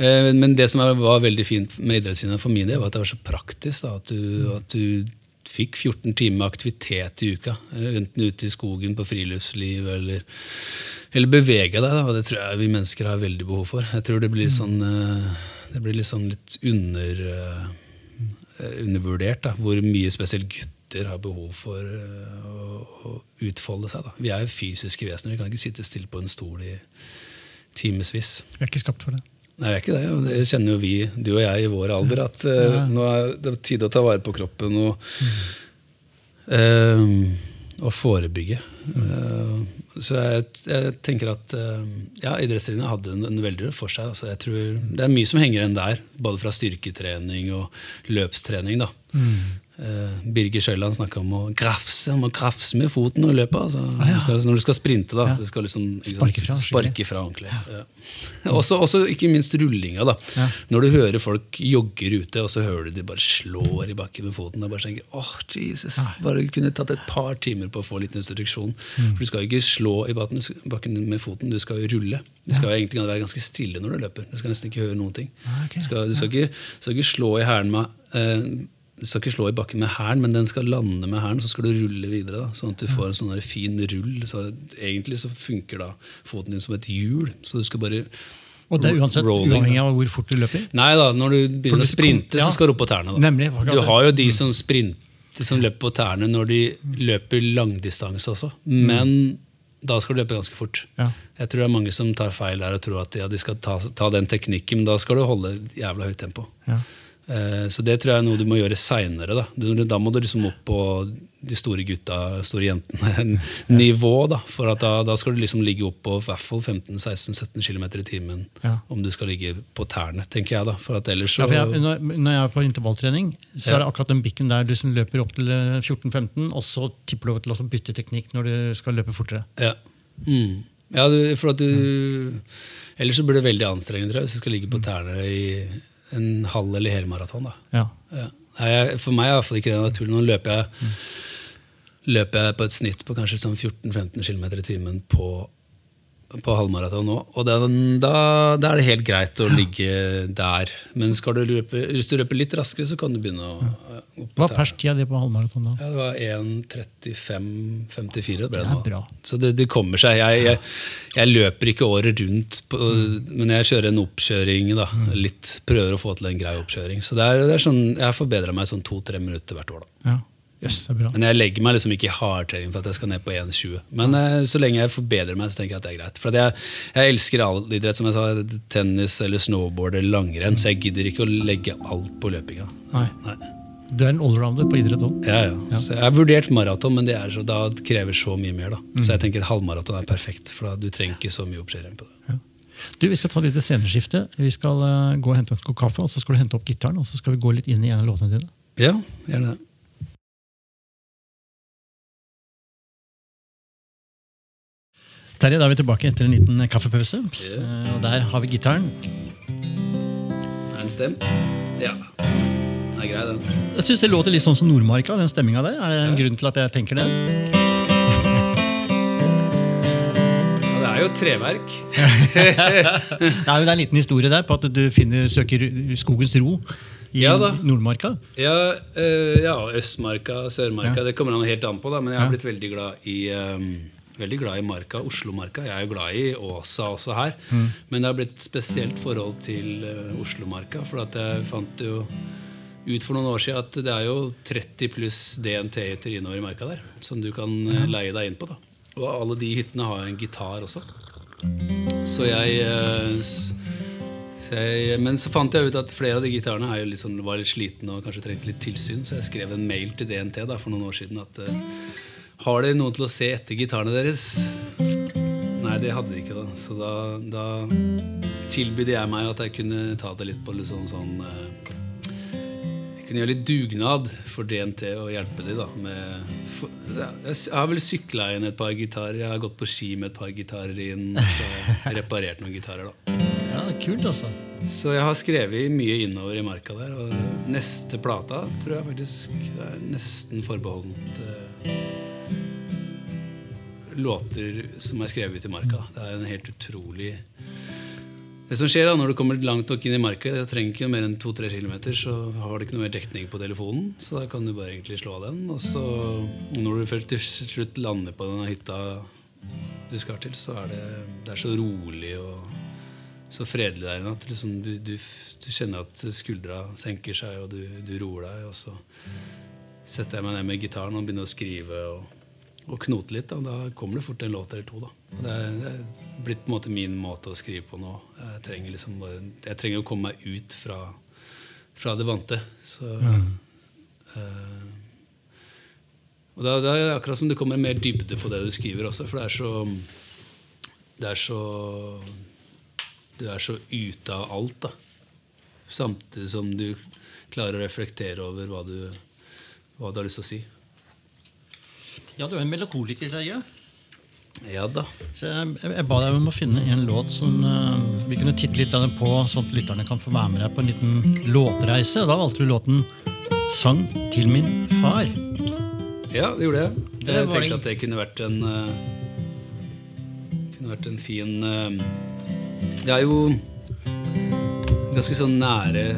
Eh, Men det som var veldig fint med idrettslinja for min del, var at det var så praktisk. Da, at, du, at du fikk 14 timer aktivitet i uka. eh, Enten ute i skogen på friluftsliv eller, eller bevege deg. Og det tror jeg vi mennesker har veldig behov for. Jeg tror det blir sånn, eh, det blir liksom litt under, eh, undervurdert da, hvor mye spesielt gutter har behov for eh, å, å utfolde seg. Da. Vi er jo fysiske vesener, vi kan ikke sitte stille på en stol i timevis. Vi er ikke skapt for det. Nei, jeg er ikke det. Det kjenner jo vi, du og jeg, i vår alder, at eh, nå er det tid å ta vare på kroppen og, uh, og forebygge. Uh, så jeg, jeg tenker at eh, ja, idrettslinja hadde en, en veldig for seg. Altså, jeg tror Det er mye som henger igjen der, både fra styrketrening og løpstrening. da. Eh, Birger Sjøland snakka om å grafse, om å grafse med foten og løpe. Altså, ja. du skal, når du skal sprinte, da. Ja. Du skal liksom, Sparke fra, sparke fra ordentlig. Ja. [LAUGHS] Også, også ikke minst rullinga. da. Ja. Når du hører folk jogger ute, og så hører du de bare slår i bakken med foten. Og bare tenker, åh, Jesus, bare kunne tatt et par timer på å få litt instruksjon. Mm. For du skal jo ikke slå i bakken, med foten, du skal jo rulle. Du skal jo egentlig være ganske stille når du løper. Du skal nesten ikke høre noen ting. Ah, ok. Du, skal, du, skal ikke, du skal ikke slå i hælen med eh, du skal ikke slå i bakken med hælen, men den skal lande med hælen, så skal du rulle videre. Da, sånn at du får en sånn fin rull. Så egentlig så funker da foten din som et hjul. Så du skal bare Og det er uansett rolling, uavhengig av hvor fort du løper? Nei da, når du begynner du å sprinte, ja. så skal du opp på tærne. Nemlig, Du har jo de som sprinter, som løper på tærne når de løper langdistanse også. Men da skal du løpe ganske fort. Ja. Jeg tror det er mange som tar feil der og tror at ja, de skal ta, ta den teknikken, men da skal du holde jævla høyt tempo. Ja. Eh, Så det tror jeg er noe du må gjøre seinere. Da. Da må du liksom opp på de store gutta, store jentene-nivå. [LAUGHS] da, For at da, da skal du liksom ligge opp på i hvert fall 15-16-17 km i timen. Ja. Om du skal ligge på tærne, tenker jeg. da, for at ellers så... Ja, for jeg, når, når jeg er på intervalltrening, så Ja. er det akkurat den bikken der du liksom løper opp til eh, 14-15, og så tipper du over til å bytte teknikk når du skal løpe fortere. Ja, mm. ja du, for at du Ellers så blir det veldig anstrengende tror jeg, hvis du skal ligge på tærne i en halv eller helmaraton. da. Ja. Ja. For meg er iallfall ikke det naturlig. Nå løper jeg, løper jeg på et snitt på kanskje sånn 14-15 km i timen på, på halvmaraton nå. Og den, da, da er det helt greit å ligge der. Men skal du løpe, hvis du løper litt raskere, så kan du begynne å ja, Hva tærne. di på halvmaraton da? Ja, det var 1.35,54. Det, Det. Så det, det kommer seg. Jeg, jeg, jeg løper ikke året rundt, på, men jeg kjører en oppkjøring. da, litt, Prøver å få til en grei oppkjøring. Så det er, det er sånn, Jeg har forbedra meg sånn to-tre minutter hvert år. da. Ja. Jøss, det er bra. Men jeg legger meg liksom ikke i hardtrening for at jeg skal ned på 1,20. Men eh, så lenge jeg forbedrer meg, så tenker jeg at det er greit. For jeg, jeg elsker all idrett, som jeg sa, tennis eller snowboard eller langrenn, så jeg gidder ikke å legge alt på løpinga. Nei. Nei. Du er en allrounder på idrett òg. Ja, ja. Så jeg har vurdert maraton, men det så, da krever så mye mer. Mm. Så jeg tenker halvmaraton er perfekt, for da, du trenger ikke så mye oppkjøring på det. Du, Vi skal ta litt sceneskifte. Vi skal uh, gå og hente opp kaffe, og så skal du hente opp gitaren, og så skal vi gå litt inn i en av låtene dine. Ja, gjerne det. Terje, da er vi tilbake etter en liten kaffepause. Ja. Eh, Og der har vi gitaren. Er den stemt? Ja. Den er grei, den. Jeg syns det låter litt sånn som Nordmarka, den stemminga der. Er det en grunn til at jeg tenker det? Ja, det er jo treverk. Det er jo det er en liten historie der på at du finner, søker skogens ro i Ja. Nordmarka. Ja, øh, ja Østmarka, Sørmarka, Ja. det kommer an helt an på, da. Men jeg har Ja. blitt veldig glad i ehm, Veldig glad i Marka, Oslomarka. Jeg er jo glad i Åsa også her. Mm. Men det har blitt spesielt forhold til uh, Oslomarka. For at jeg fant jo ut for noen år siden at det er jo 30 pluss DNT-hytter innover i marka der. Som du kan uh, leie deg inn på. da Og alle de hyttene har en gitar også. Så jeg, uh, så jeg Men så fant jeg ut at flere av de gitarene er jo litt sånn, var litt slitne og kanskje trengte litt tilsyn, så jeg skrev en mail til DNT da for noen år siden at har dere noen til å se etter gitarene deres? Nei, det hadde de ikke, da. Så da, da tilbydde jeg meg at jeg kunne ta det litt på litt sånn, sånn eh, Jeg kunne gjøre litt dugnad for DNT og hjelpe dem da, med for, Jeg har vel sykla inn et par gitarer, jeg har gått på ski med et par gitarer inn, så jeg reparert noen gitarer, da. Ja, det er Kult, altså. Så jeg har skrevet mye innover i marka der. Og neste plata tror jeg faktisk er nesten forbeholdent eh, låter som er skrevet i marka. Det er en helt utrolig Det som skjer da, når du kommer langt nok inn i marka, jeg trenger ikke mer enn 2-3 km, så har du ikke noe mer dekning på telefonen. Så da kan du bare egentlig slå av den. Og så når du til slutt lander på denne hytta du skal til, så er det, det er så rolig og så fredelig der inne at liksom du, du, du kjenner at skuldra senker seg, og du, du roer deg. Og så setter jeg meg ned med gitaren og begynner å skrive og, og knote litt. Da, da kommer det fort en låt eller to. Det, er, det er blitt på en måte min måte å skrive på nå. Jeg trenger, liksom jeg trenger å komme meg ut fra, fra det vante. Så, eh, og da, da er det akkurat som det kommer mer dybde på det du skriver også, for det er så Det er så du er så ute av alt, da. Samtidig som du klarer å reflektere over hva du, hva du har lyst til å si. Ja, du er en melakoliker, Terje. Ja da. Så jeg, jeg, ba deg om å finne en låt som uh, vi kunne titte litt på, sånn at lytterne kan få være med deg på en liten låtreise. Og da valgte du låten 'Sang til min far'. Ja, det gjorde jeg. Det Jeg tenkte at det kunne vært en uh, Kunne vært en fin uh, Det er jo ganske sånn nære,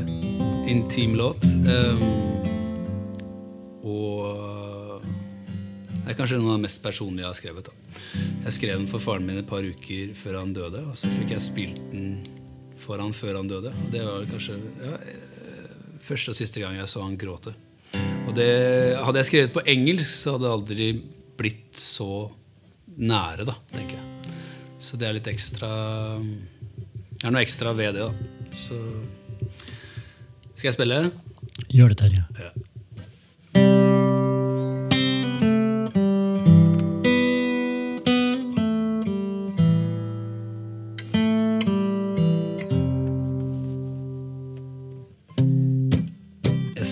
intim låt. eh, er kanskje noe av det mest personlige jeg har skrevet. Da. Jeg skrev den for faren min et par uker før han døde, og så fikk jeg spilt den for han før han døde. Og det var kanskje ja, eh, første og siste gang jeg så han gråte. Og det, hadde jeg skrevet på engelsk, så hadde det aldri blitt så nære, da, tenker jeg. Så det er litt ekstra Det er noe ekstra ved det, da. Så Skal jeg spille? Gjør det, Terje. Ja.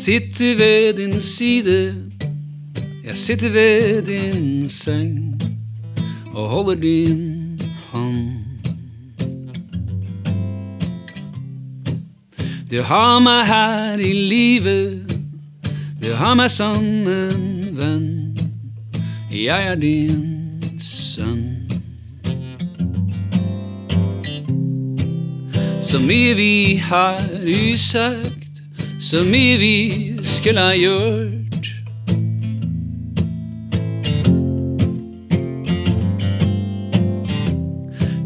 Sitter ved din side, jeg sitter ved din seng og holder din hånd. Du har meg her i livet, du har meg som en venn. Jeg er din sønn. Så mye vi har usagt, så mye vi skulle ha gjort.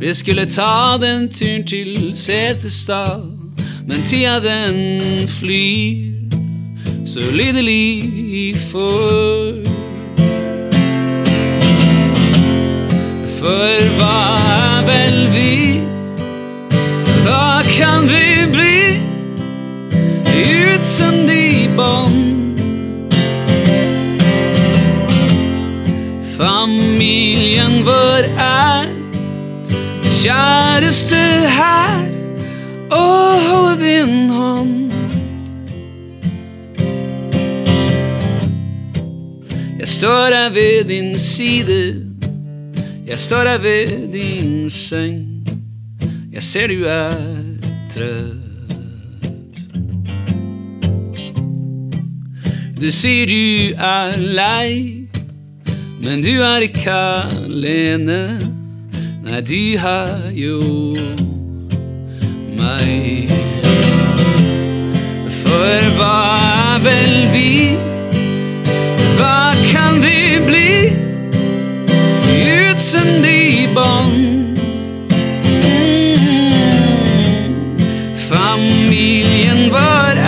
Vi skulle ta den turen til Setesdal, men tida den flyr så lidelig for. For hva er vel vi? Hva kan vi bli bånd? Familien vår er kjæreste her og holde din hånd. Jeg står her ved din side, Jeg står her ved din seng. Jeg ser du er trøtt. Du sier du er lei, men du er ikke alene. Nei, du har jo meg. For hva er vel vi? Hva kan vi bli uten de bånd? Mm. Familien vår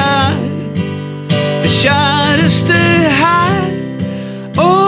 er det kjæreste her. Å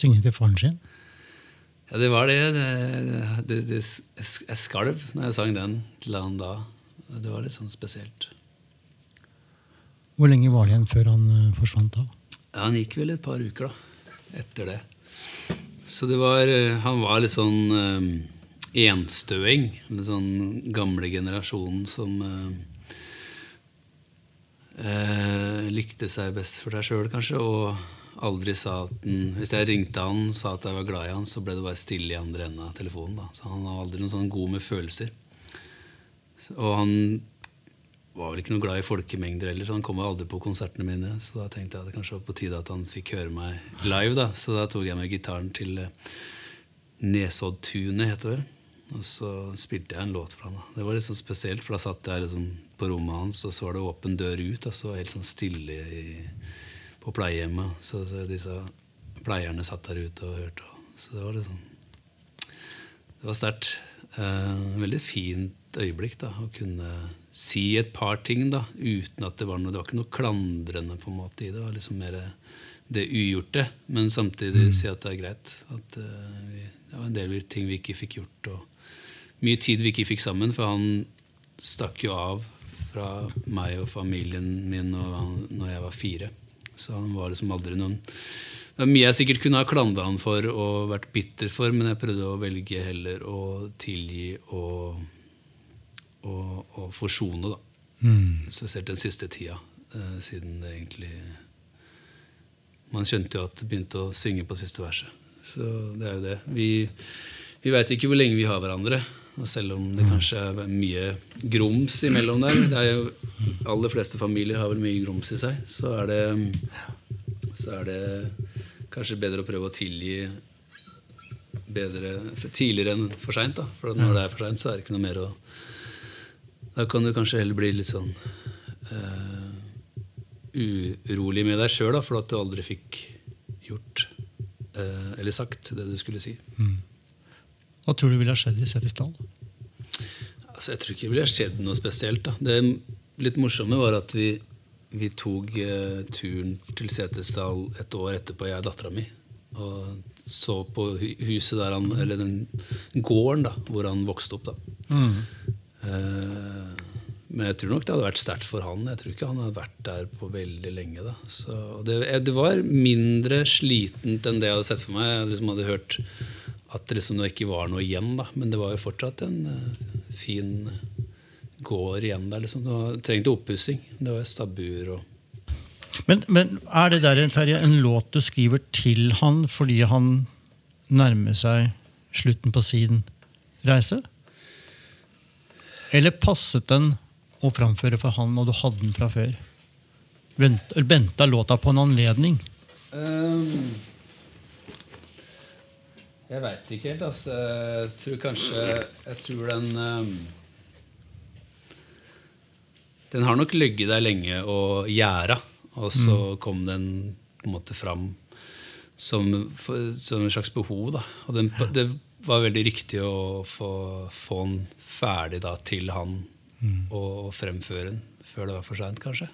synge til faren sin. Ja, det var det. det, det, det jeg skalv når jeg sang den til han da. Det var litt sånn spesielt. Hvor lenge var det igjen før han eh, forsvant da? Ja, han gikk vel et par uker da, etter det. Så det var, eh, han var litt sånn um, enstøing. Den sånn gamle generasjonen som eh, uh, likte seg best for seg sjøl, kanskje. Og aldri sa at den, Hvis jeg ringte han sa at jeg var glad i han, så ble det bare stille i andre enden av telefonen. da. Så han var aldri noen sånn god med følelser. Og han var vel ikke noe glad i folkemengder heller, så han kom jo aldri på konsertene mine. Så da tenkte jeg at det kanskje var på tide at han fikk høre meg live. da. Så da tok jeg med gitaren til eh, Nesoddtunet, heter det vel. Og så spilte jeg en låt for han. da. Det var litt sånn spesielt, for da satt jeg liksom på rommet hans, og så var det åpen dør ut, og så var det helt sånn stille i, på pleiehjemmet. Så, så disse pleierne satt der ute og hørte. Så det var liksom Det var sterkt. Eh, veldig fint øyeblikk da, å kunne si et par ting da, uten at det var noe Det var ikke noe klandrende på en måte i det. Det var liksom mer det ugjorte, men samtidig si at det er greit. At eh, vi, det var en del ting vi ikke fikk gjort, og mye tid vi ikke fikk sammen. For han stakk jo av fra meg og familien min han, når jeg var fire. Så han var liksom aldri noen det var mye jeg sikkert kunne ha klandra han for og vært bitter for, men jeg prøvde å velge heller å tilgi og, og, og forsone, da. Spesielt den siste tida, eh, siden det egentlig Man skjønte jo at det begynte å synge på siste verset. Så det er jo det. Vi, vi veit ikke hvor lenge vi har hverandre. Selv om det kanskje er mye grums imellom der det er aller fleste familier har vel mye grums i seg. Så er det, så er det kanskje bedre å prøve å tilgi bedre tidligere enn for seint. For når det er for seint, så er det ikke noe mer å Da kan du kanskje heller bli litt sånn uh, urolig med deg sjøl for at du aldri fikk gjort uh, eller sagt det du skulle si. Hva tror du ville ha skjedd i Setesdal? Altså, jeg tror ikke det ville skjedd noe spesielt. Da. Det litt morsomme var at vi, vi tok eh, turen til Setesdal et år etterpå, jeg og dattera mi. Og så på huset der han, eller den gården da, hvor han vokste opp. da. Eh, men jeg tror nok det hadde vært sterkt for han. Jeg tror ikke han hadde vært der på veldig lenge. da. Så det, det var mindre slitent enn det jeg hadde sett for meg. Jeg liksom hadde hørt at det liksom ikke var noe igjen, da. men det var jo fortsatt en uh, fin gård igjen der. liksom. Det trengte oppussing. Det var stabbur og Men, men er det der en, Terje, en låt du skriver til han fordi han nærmer seg slutten på sin reise? Eller passet den å framføre for han, og du hadde den fra før? Vent- Venta låta på en anledning? Ehm, jeg veit ikke helt, altså. Jeg tror kanskje Jeg tror den um, Den har nok ligget der lenge og gjæra, og så kom den på en måte fram som, for, som en slags behov. Da. Og den, det var veldig riktig å få, få den ferdig da, til han og fremføre den før det var for seint, kanskje.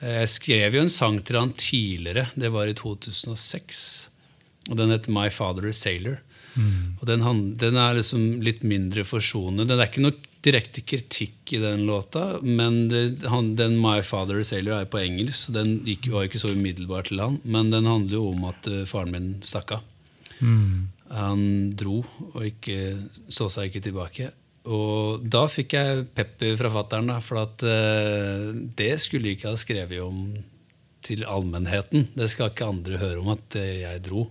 Jeg skrev jo en sang til han tidligere, det var i 2006. Og den heter My Father is Sailor. Og den, den er liksom litt mindre forsonende. Det er ikke noe direkte kritikk i den låta, men det, han, den My Father is Sailor er på engelsk, så den gikk, var ikke så umiddelbart til han. Men den handler jo om at uh, faren min stakk av. Han dro og ikke, så seg ikke tilbake. Og da fikk jeg pepper fra fattern, for at uh, det skulle jeg ikke ha skrevet om til allmennheten. Det skal ikke andre høre om at eh, jeg dro.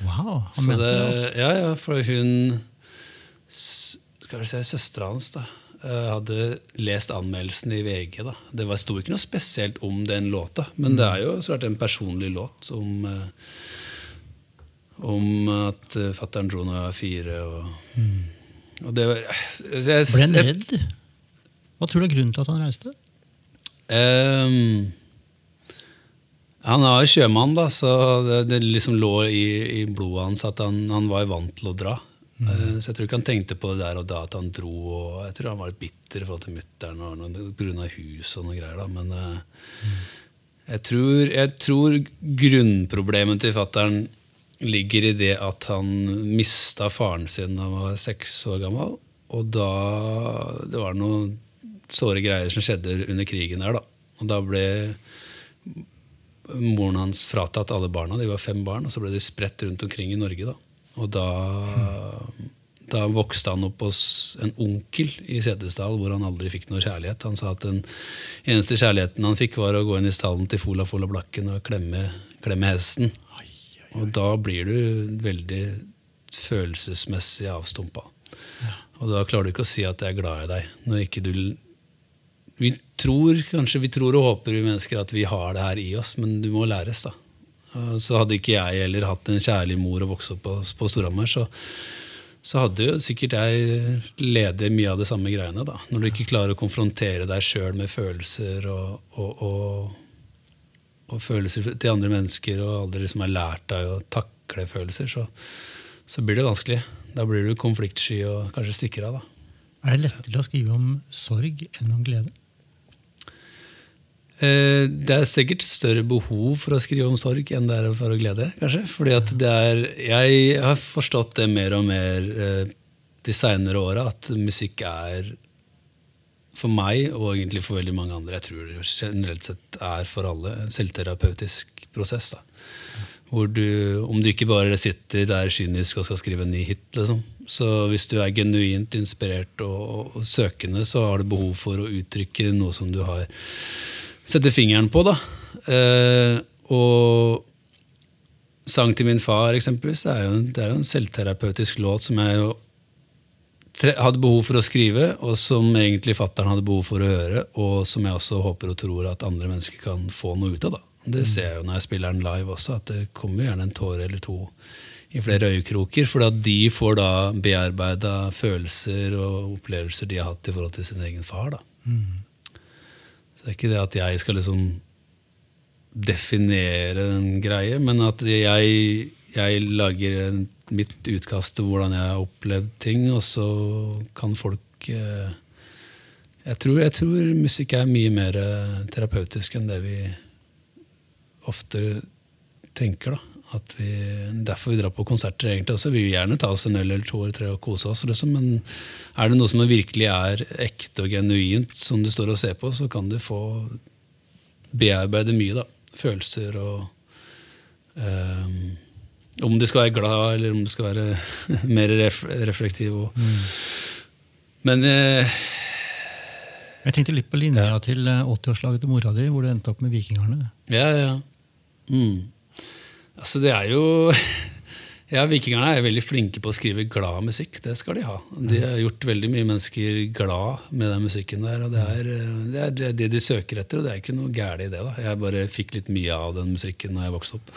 Wow, han mente det, det, altså. ja, ja, for hun Skal vi si søstera hans, da. eh, Hadde lest anmeldelsen i VG. da Det var, sto ikke noe spesielt om den låta, men det er jo så klart en personlig låt om eh, Om at uh, fatter'n dro når jeg var fire. Og, og det var jeg, jeg, Ble han redd? Hva tror du er grunnen til at han reiste? Ehm, han var sjømann, da, så det, det liksom lå i, i blodet hans at han, han var vant til å dra. Eh, så jeg tror ikke han tenkte på det der og da at han dro. Og jeg tror han var litt bitter i forhold til mutter'n pga. hus og noe greier. da, Men mm. jeg, tror, jeg tror grunnproblemet til fattern ligger i det at han mista faren sin da han var seks år gammel. Og da Det var noen såre greier som skjedde under krigen der, da. Og da ble moren hans fratatt alle barna. De var fem barn, og så ble de spredt rundt omkring i Norge. da. Og da, da vokste han opp hos en onkel i Setesdal, hvor han aldri fikk noe kjærlighet. Han sa at den eneste kjærligheten han fikk, var å gå inn i stallen til Fola Fola Blakken og klemme, klemme hesten. Og da blir du veldig følelsesmessig avstumpa. Og da klarer du ikke å si at jeg er glad i deg, når ikke du vi tror, kanskje vi tror og håper vi mennesker at vi har det her i oss, men du må læres, da. Så hadde ikke jeg heller hatt en kjærlig mor og vokst opp på, på Storhamar, så, så hadde jo sikkert jeg ledet mye av det samme greiene. da. Når du ikke klarer å konfrontere deg sjøl med følelser og, og, og, og følelser til andre mennesker, og aldri liksom har lært deg å takle følelser, så, så blir det vanskelig. Da blir du konfliktsky og kanskje stikker av. da. Er det lettere å skrive om sorg enn om glede? Eh, Det er sikkert større behov for å skrive om sorg enn det er for å glede. kanskje. Fordi at det er, Jeg har forstått det mer og mer eh, de seinere åra, at musikk er for meg, og egentlig for veldig mange andre, jeg tror det generelt sett er for alle, en selvterapeutisk prosess. da. Hvor du, om du ikke bare sitter der kynisk og skal skrive en ny hit, liksom. Så hvis du er genuint inspirert og, og, og søkende, så har du behov for å uttrykke noe som du har Sette fingeren på, da. Uh, og Sang til min far, eksempelvis, det er jo, det er en selvterapeutisk låt som jeg jo hadde behov for å skrive, og som egentlig fattern hadde behov for å høre, og som jeg også håper og tror at andre mennesker kan få noe ut av. da. Det ser jeg jo når jeg spiller den live også, at det kommer gjerne en tåre eller to i flere øyekroker, for at de får da bearbeida følelser og opplevelser de har hatt i forhold til sin egen far. da. Så det er ikke det at jeg skal liksom definere en greie, men at jeg, jeg lager en, mitt utkast til hvordan jeg har opplevd ting, og så kan folk eh, jeg, tror, jeg tror musikk er mye mer eh, terapeutisk enn det vi ofte tenker. da. At vi, derfor vi drar på konserter egentlig også. Vi vil gjerne ta oss en øl eller to eller tre og kose oss, liksom, men er det noe som virkelig er ekte og genuint, som du står og ser på, så kan du få bearbeide mye. da. Følelser og um, Om du skal være glad, eller om du skal være [LAUGHS] mer ref reflektiv. Og, Men uh, Jeg tenkte litt på linja til eh, 80-årslaget til mora di, hvor du endte opp med Vikingerne. Ja, ja. Mm. Altså, det er jo [LAUGHS] Ja, Vikingerne er veldig flinke på å skrive glad musikk. Det skal de ha. De har gjort veldig mye mennesker glad med den musikken der. og Det er det, er det de søker etter, og det er ikke noe gærent i det. da. Jeg bare fikk litt mye av den musikken når jeg vokste opp.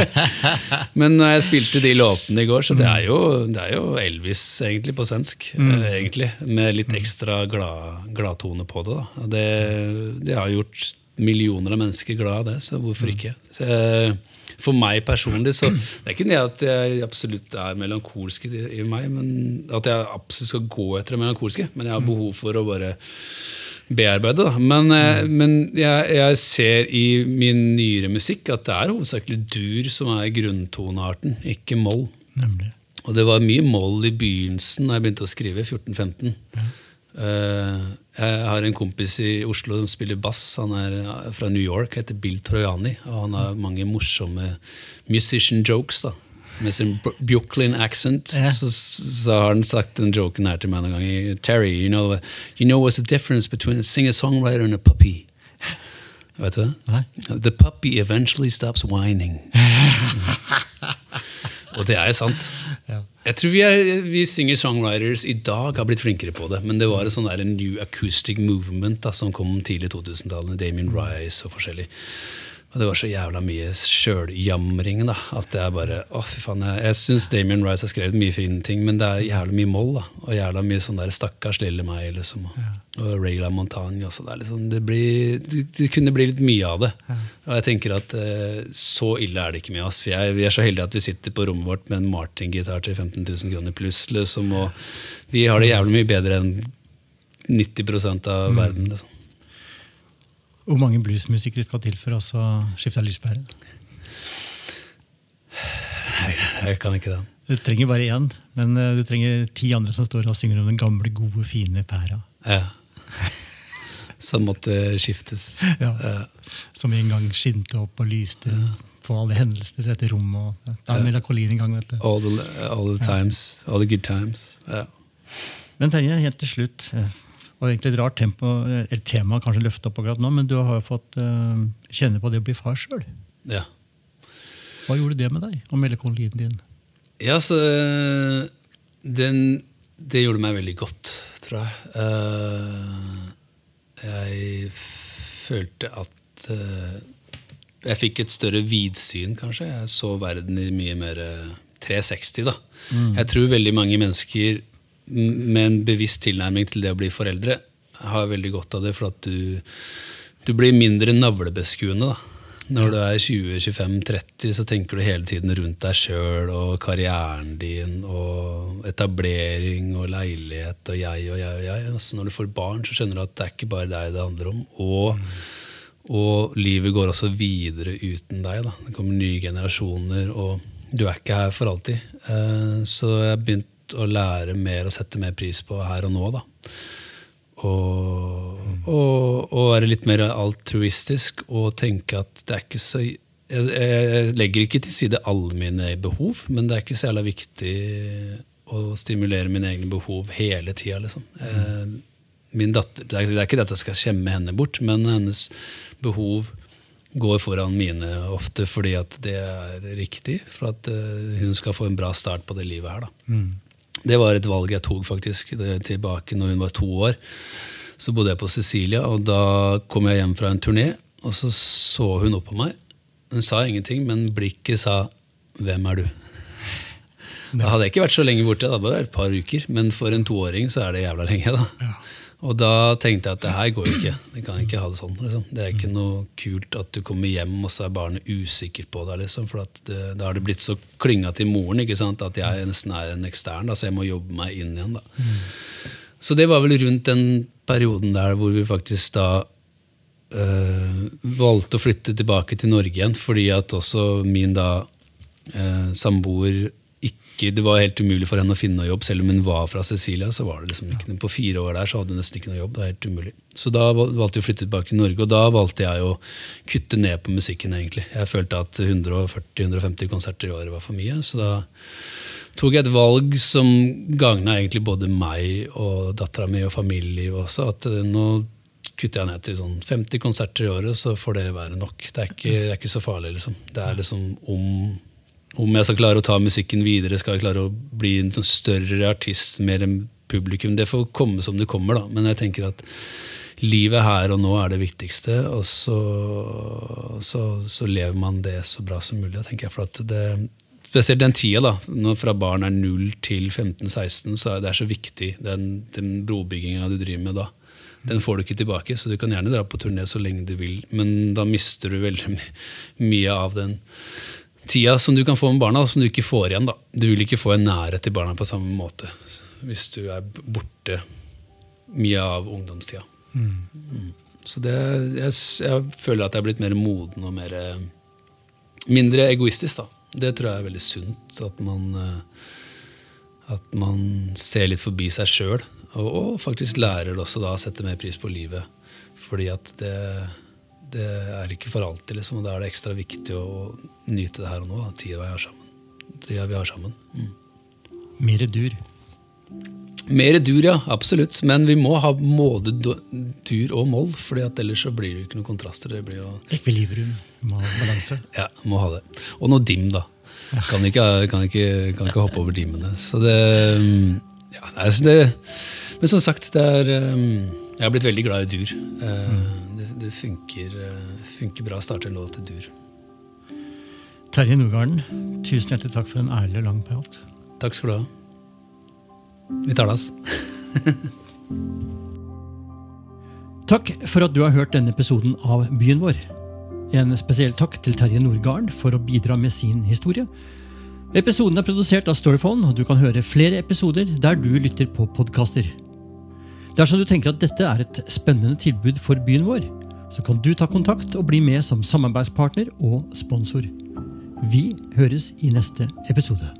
[LAUGHS] Men når jeg spilte de låtene i går, så det er jo, det er jo Elvis egentlig på svensk. Mm. egentlig, Med litt ekstra glad- gladtone på det. da. Det, det har gjort millioner av mennesker glad av det, så hvorfor ikke? Så jeg, for meg personlig så Det er ikke det at jeg absolutt er melankolsk i, i meg, men at jeg absolutt skal gå etter det melankolske. Men jeg har behov for å bare bearbeide. Da. Men, mm. men jeg, jeg ser i min nyere musikk at det er hovedsakelig dur som er grunntonearten, ikke moll. Nemlig. Og det var mye moll i begynnelsen da jeg begynte å skrive, 14-15. Eh, jeg har en kompis i Oslo som spiller bass. Han er eh, fra New York, heter Bill Trojani. Og han har mange morsomme musician jokes. da Med sin Brooklyn accent. yeah. Så, så har han sagt den joken her til meg noen ganger. Terry, you know, you know what's the difference between a singer-songwriter and a puppy? Vet du det? The puppy eventually stops whining. [LAUGHS] Og det er jo sant. Jeg tror vi, er, vi singer-songwriters i dag har blitt flinkere på det. Men det var en, sånn der new acoustic movement da, som kom tidlig i 2000-tallet. Damien Rice og forskjellig. Og det var så jævla mye sjøljamring da, at jeg bare Å, fy faen. Jeg, jeg syns Damien Rice har skrevet mye fine ting, men det er jævla mye moll. da, Og jævla mye sånn der stakkars lille meg, liksom. Og, og Regla Montagne også. Det, er liksom, det, blir, det, det kunne bli litt mye av det. Og jeg tenker at eh, så ille er det ikke med oss. For jeg, vi er så heldige at vi sitter på rommet vårt med en Martin-gitar til 15 000 kroner pluss. Liksom, og vi har det jævlig mye bedre enn 90% av verden. liksom. Hvor mange bluesmusikere skal til for å skifte lyspære? Jeg, jeg kan ikke det. Du trenger bare én, men eh, du trenger ti andre som står og synger om den gamle, gode, fine pæra. Ja. Som måtte skiftes. Ja. Ja. Som en gang skinte opp og lyste på alle hendelser etter rommet. Og, det er melakolin en gang, vet du. All, the, all the times. All the good times. Ja. Men Terje, helt til slutt. Eh, Og egentlig et rart tempo, eh, et tema kanskje løfte opp akkurat nå, men du har jo fått uh, kjenne på det å bli far sjøl. ja. Hva gjorde det med deg og melankolien din? Ja, så øh, den, Det gjorde meg veldig godt, tror jeg. Uh, jeg følte at uh, Jeg fikk et større vidsyn, kanskje. Jeg så verden i mye mer eh, 360, da. Jeg tror veldig mange mennesker med en bevisst tilnærming til det å bli foreldre har veldig godt av det, for at du, du blir mindre navlebeskuende. da. Når du er 20-25-30, så tenker du hele tiden rundt deg sjøl og karrieren din og etablering og leilighet og jeg og jeg og jeg. Og når du får barn, så skjønner du at det er ikke bare deg det handler om. Og, og livet går også videre uten deg. Da. Det kommer nye generasjoner, og du er ikke her for alltid. Eh, Så jeg har begynt å lære mer og sette mer pris på her og nå. da. Og, og, og være litt mer altruistisk og tenke at det er ikke så jeg, jeg legger ikke til side alle mine behov, men det er ikke så jævla viktig å stimulere mine egne behov hele tida. Liksom. Mm. Min datter, det, er, det er ikke det at jeg skal skjemme henne bort, men hennes behov går foran mine ofte fordi at det er riktig, for at eh, hun skal få en bra start på det livet her. da. Det var et valg jeg tok faktisk tilbake når hun var to år. Så bodde jeg på Sicilia, og da kom jeg hjem fra en turné, og så så hun opp på meg. Hun sa ingenting, men blikket sa 'Hvem er du?' Da hadde jeg ikke vært så lenge borte, det hadde bare vært et par uker, men for en toåring så er det jævla lenge. da. Og da tenkte jeg at det her går jo ikke. Vi kan ikke ha det sånn. Liksom. Det er ikke noe kult at du kommer hjem, og så er barnet usikkert på deg. Liksom, for det, da har det blitt så klynga til moren ikke sant? at jeg nesten er en ekstern, da, så jeg må jobbe meg inn igjen. da. Så det var vel rundt den perioden der hvor vi faktisk da øh, valgte å flytte tilbake til Norge igjen, fordi at også min da øh, samboer ikke Det var helt umulig for henne å finne noe jobb, selv om hun var fra Cecilia. så var det liksom ikke noe. På fire år der så hadde hun nesten ikke noe jobb. det var helt umulig. Så da valgte vi å flytte tilbake til Norge, og da valgte jeg å kutte ned på musikken. egentlig. Jeg følte at 140-150 konserter i året var for mye, så da tok jeg et valg som gagna egentlig både meg og dattera mi og familie også. At eh, nå kutter jeg ned til sånn 50 konserter i året, så får det være nok. Det er ikke, det er ikke så farlig, liksom. Det er liksom om om jeg skal klare å ta musikken videre, skal jeg klare å bli en sånn større artist, mer enn publikum, det får komme som det kommer, da. Men jeg tenker at livet her og nå er det viktigste, og så, så, så lever man det så bra som mulig. tenker jeg, for at det, Spesielt den tida, da, når fra barn er 0 til 15-16, så er det så viktig, den, den brobygginga du driver med da. Den får du ikke tilbake, så du kan gjerne dra på turné så lenge du vil, men da mister du veldig mye av den tida som du kan få med barna, som du ikke får igjen. da. Du vil ikke få en nærhet til barna på samme måte hvis du er borte mye av ungdomstida. Mm. Mm. Så det, jeg, jeg, føler at jeg er blitt mer moden og mer, mindre egoistisk. da. Det tror jeg er veldig sunt. At man, eh, at man ser litt forbi seg sjøl. Og, og, faktisk lærer også da å sette mer pris på livet. Fordi at det det er ikke for alltid, liksom, og da er det ekstra viktig å nyte det her og nå. Tida vi har sammen. Tida vi har sammen. Mm. Mere dur? Mer dur, ja. Absolutt. Men vi må ha både dur og moll, for ellers så blir det jo ikke noen kontraster. Det blir jo Ekvilibrum, balanse. [LAUGHS] ja, må ha det. Og noe dim, da. Ja. Kan, ikke, kan, ikke, kan, ikke, hoppe over dimmene. Så det mm, Ja, det, Men som sagt, det er mm, Jeg har blitt veldig glad i dur. Eh, mm det funker, eh, funker bra å starte en låt til dur. Terje Nordgarden, tusen hjertelig takk for en ærlig og lang prat. Takk skal du ha. Vi tar det oss. [LAUGHS] takk for at du har hørt denne episoden av Byen vår. En spesiell takk til Terje Nordgarden for å bidra med sin historie. Episoden er produsert av Storyphone, og du kan høre flere episoder der du lytter på podkaster. Dersom du tenker at dette er et spennende tilbud for byen vår, så kan du ta kontakt og bli med som samarbeidspartner og sponsor. Vi høres i neste episode.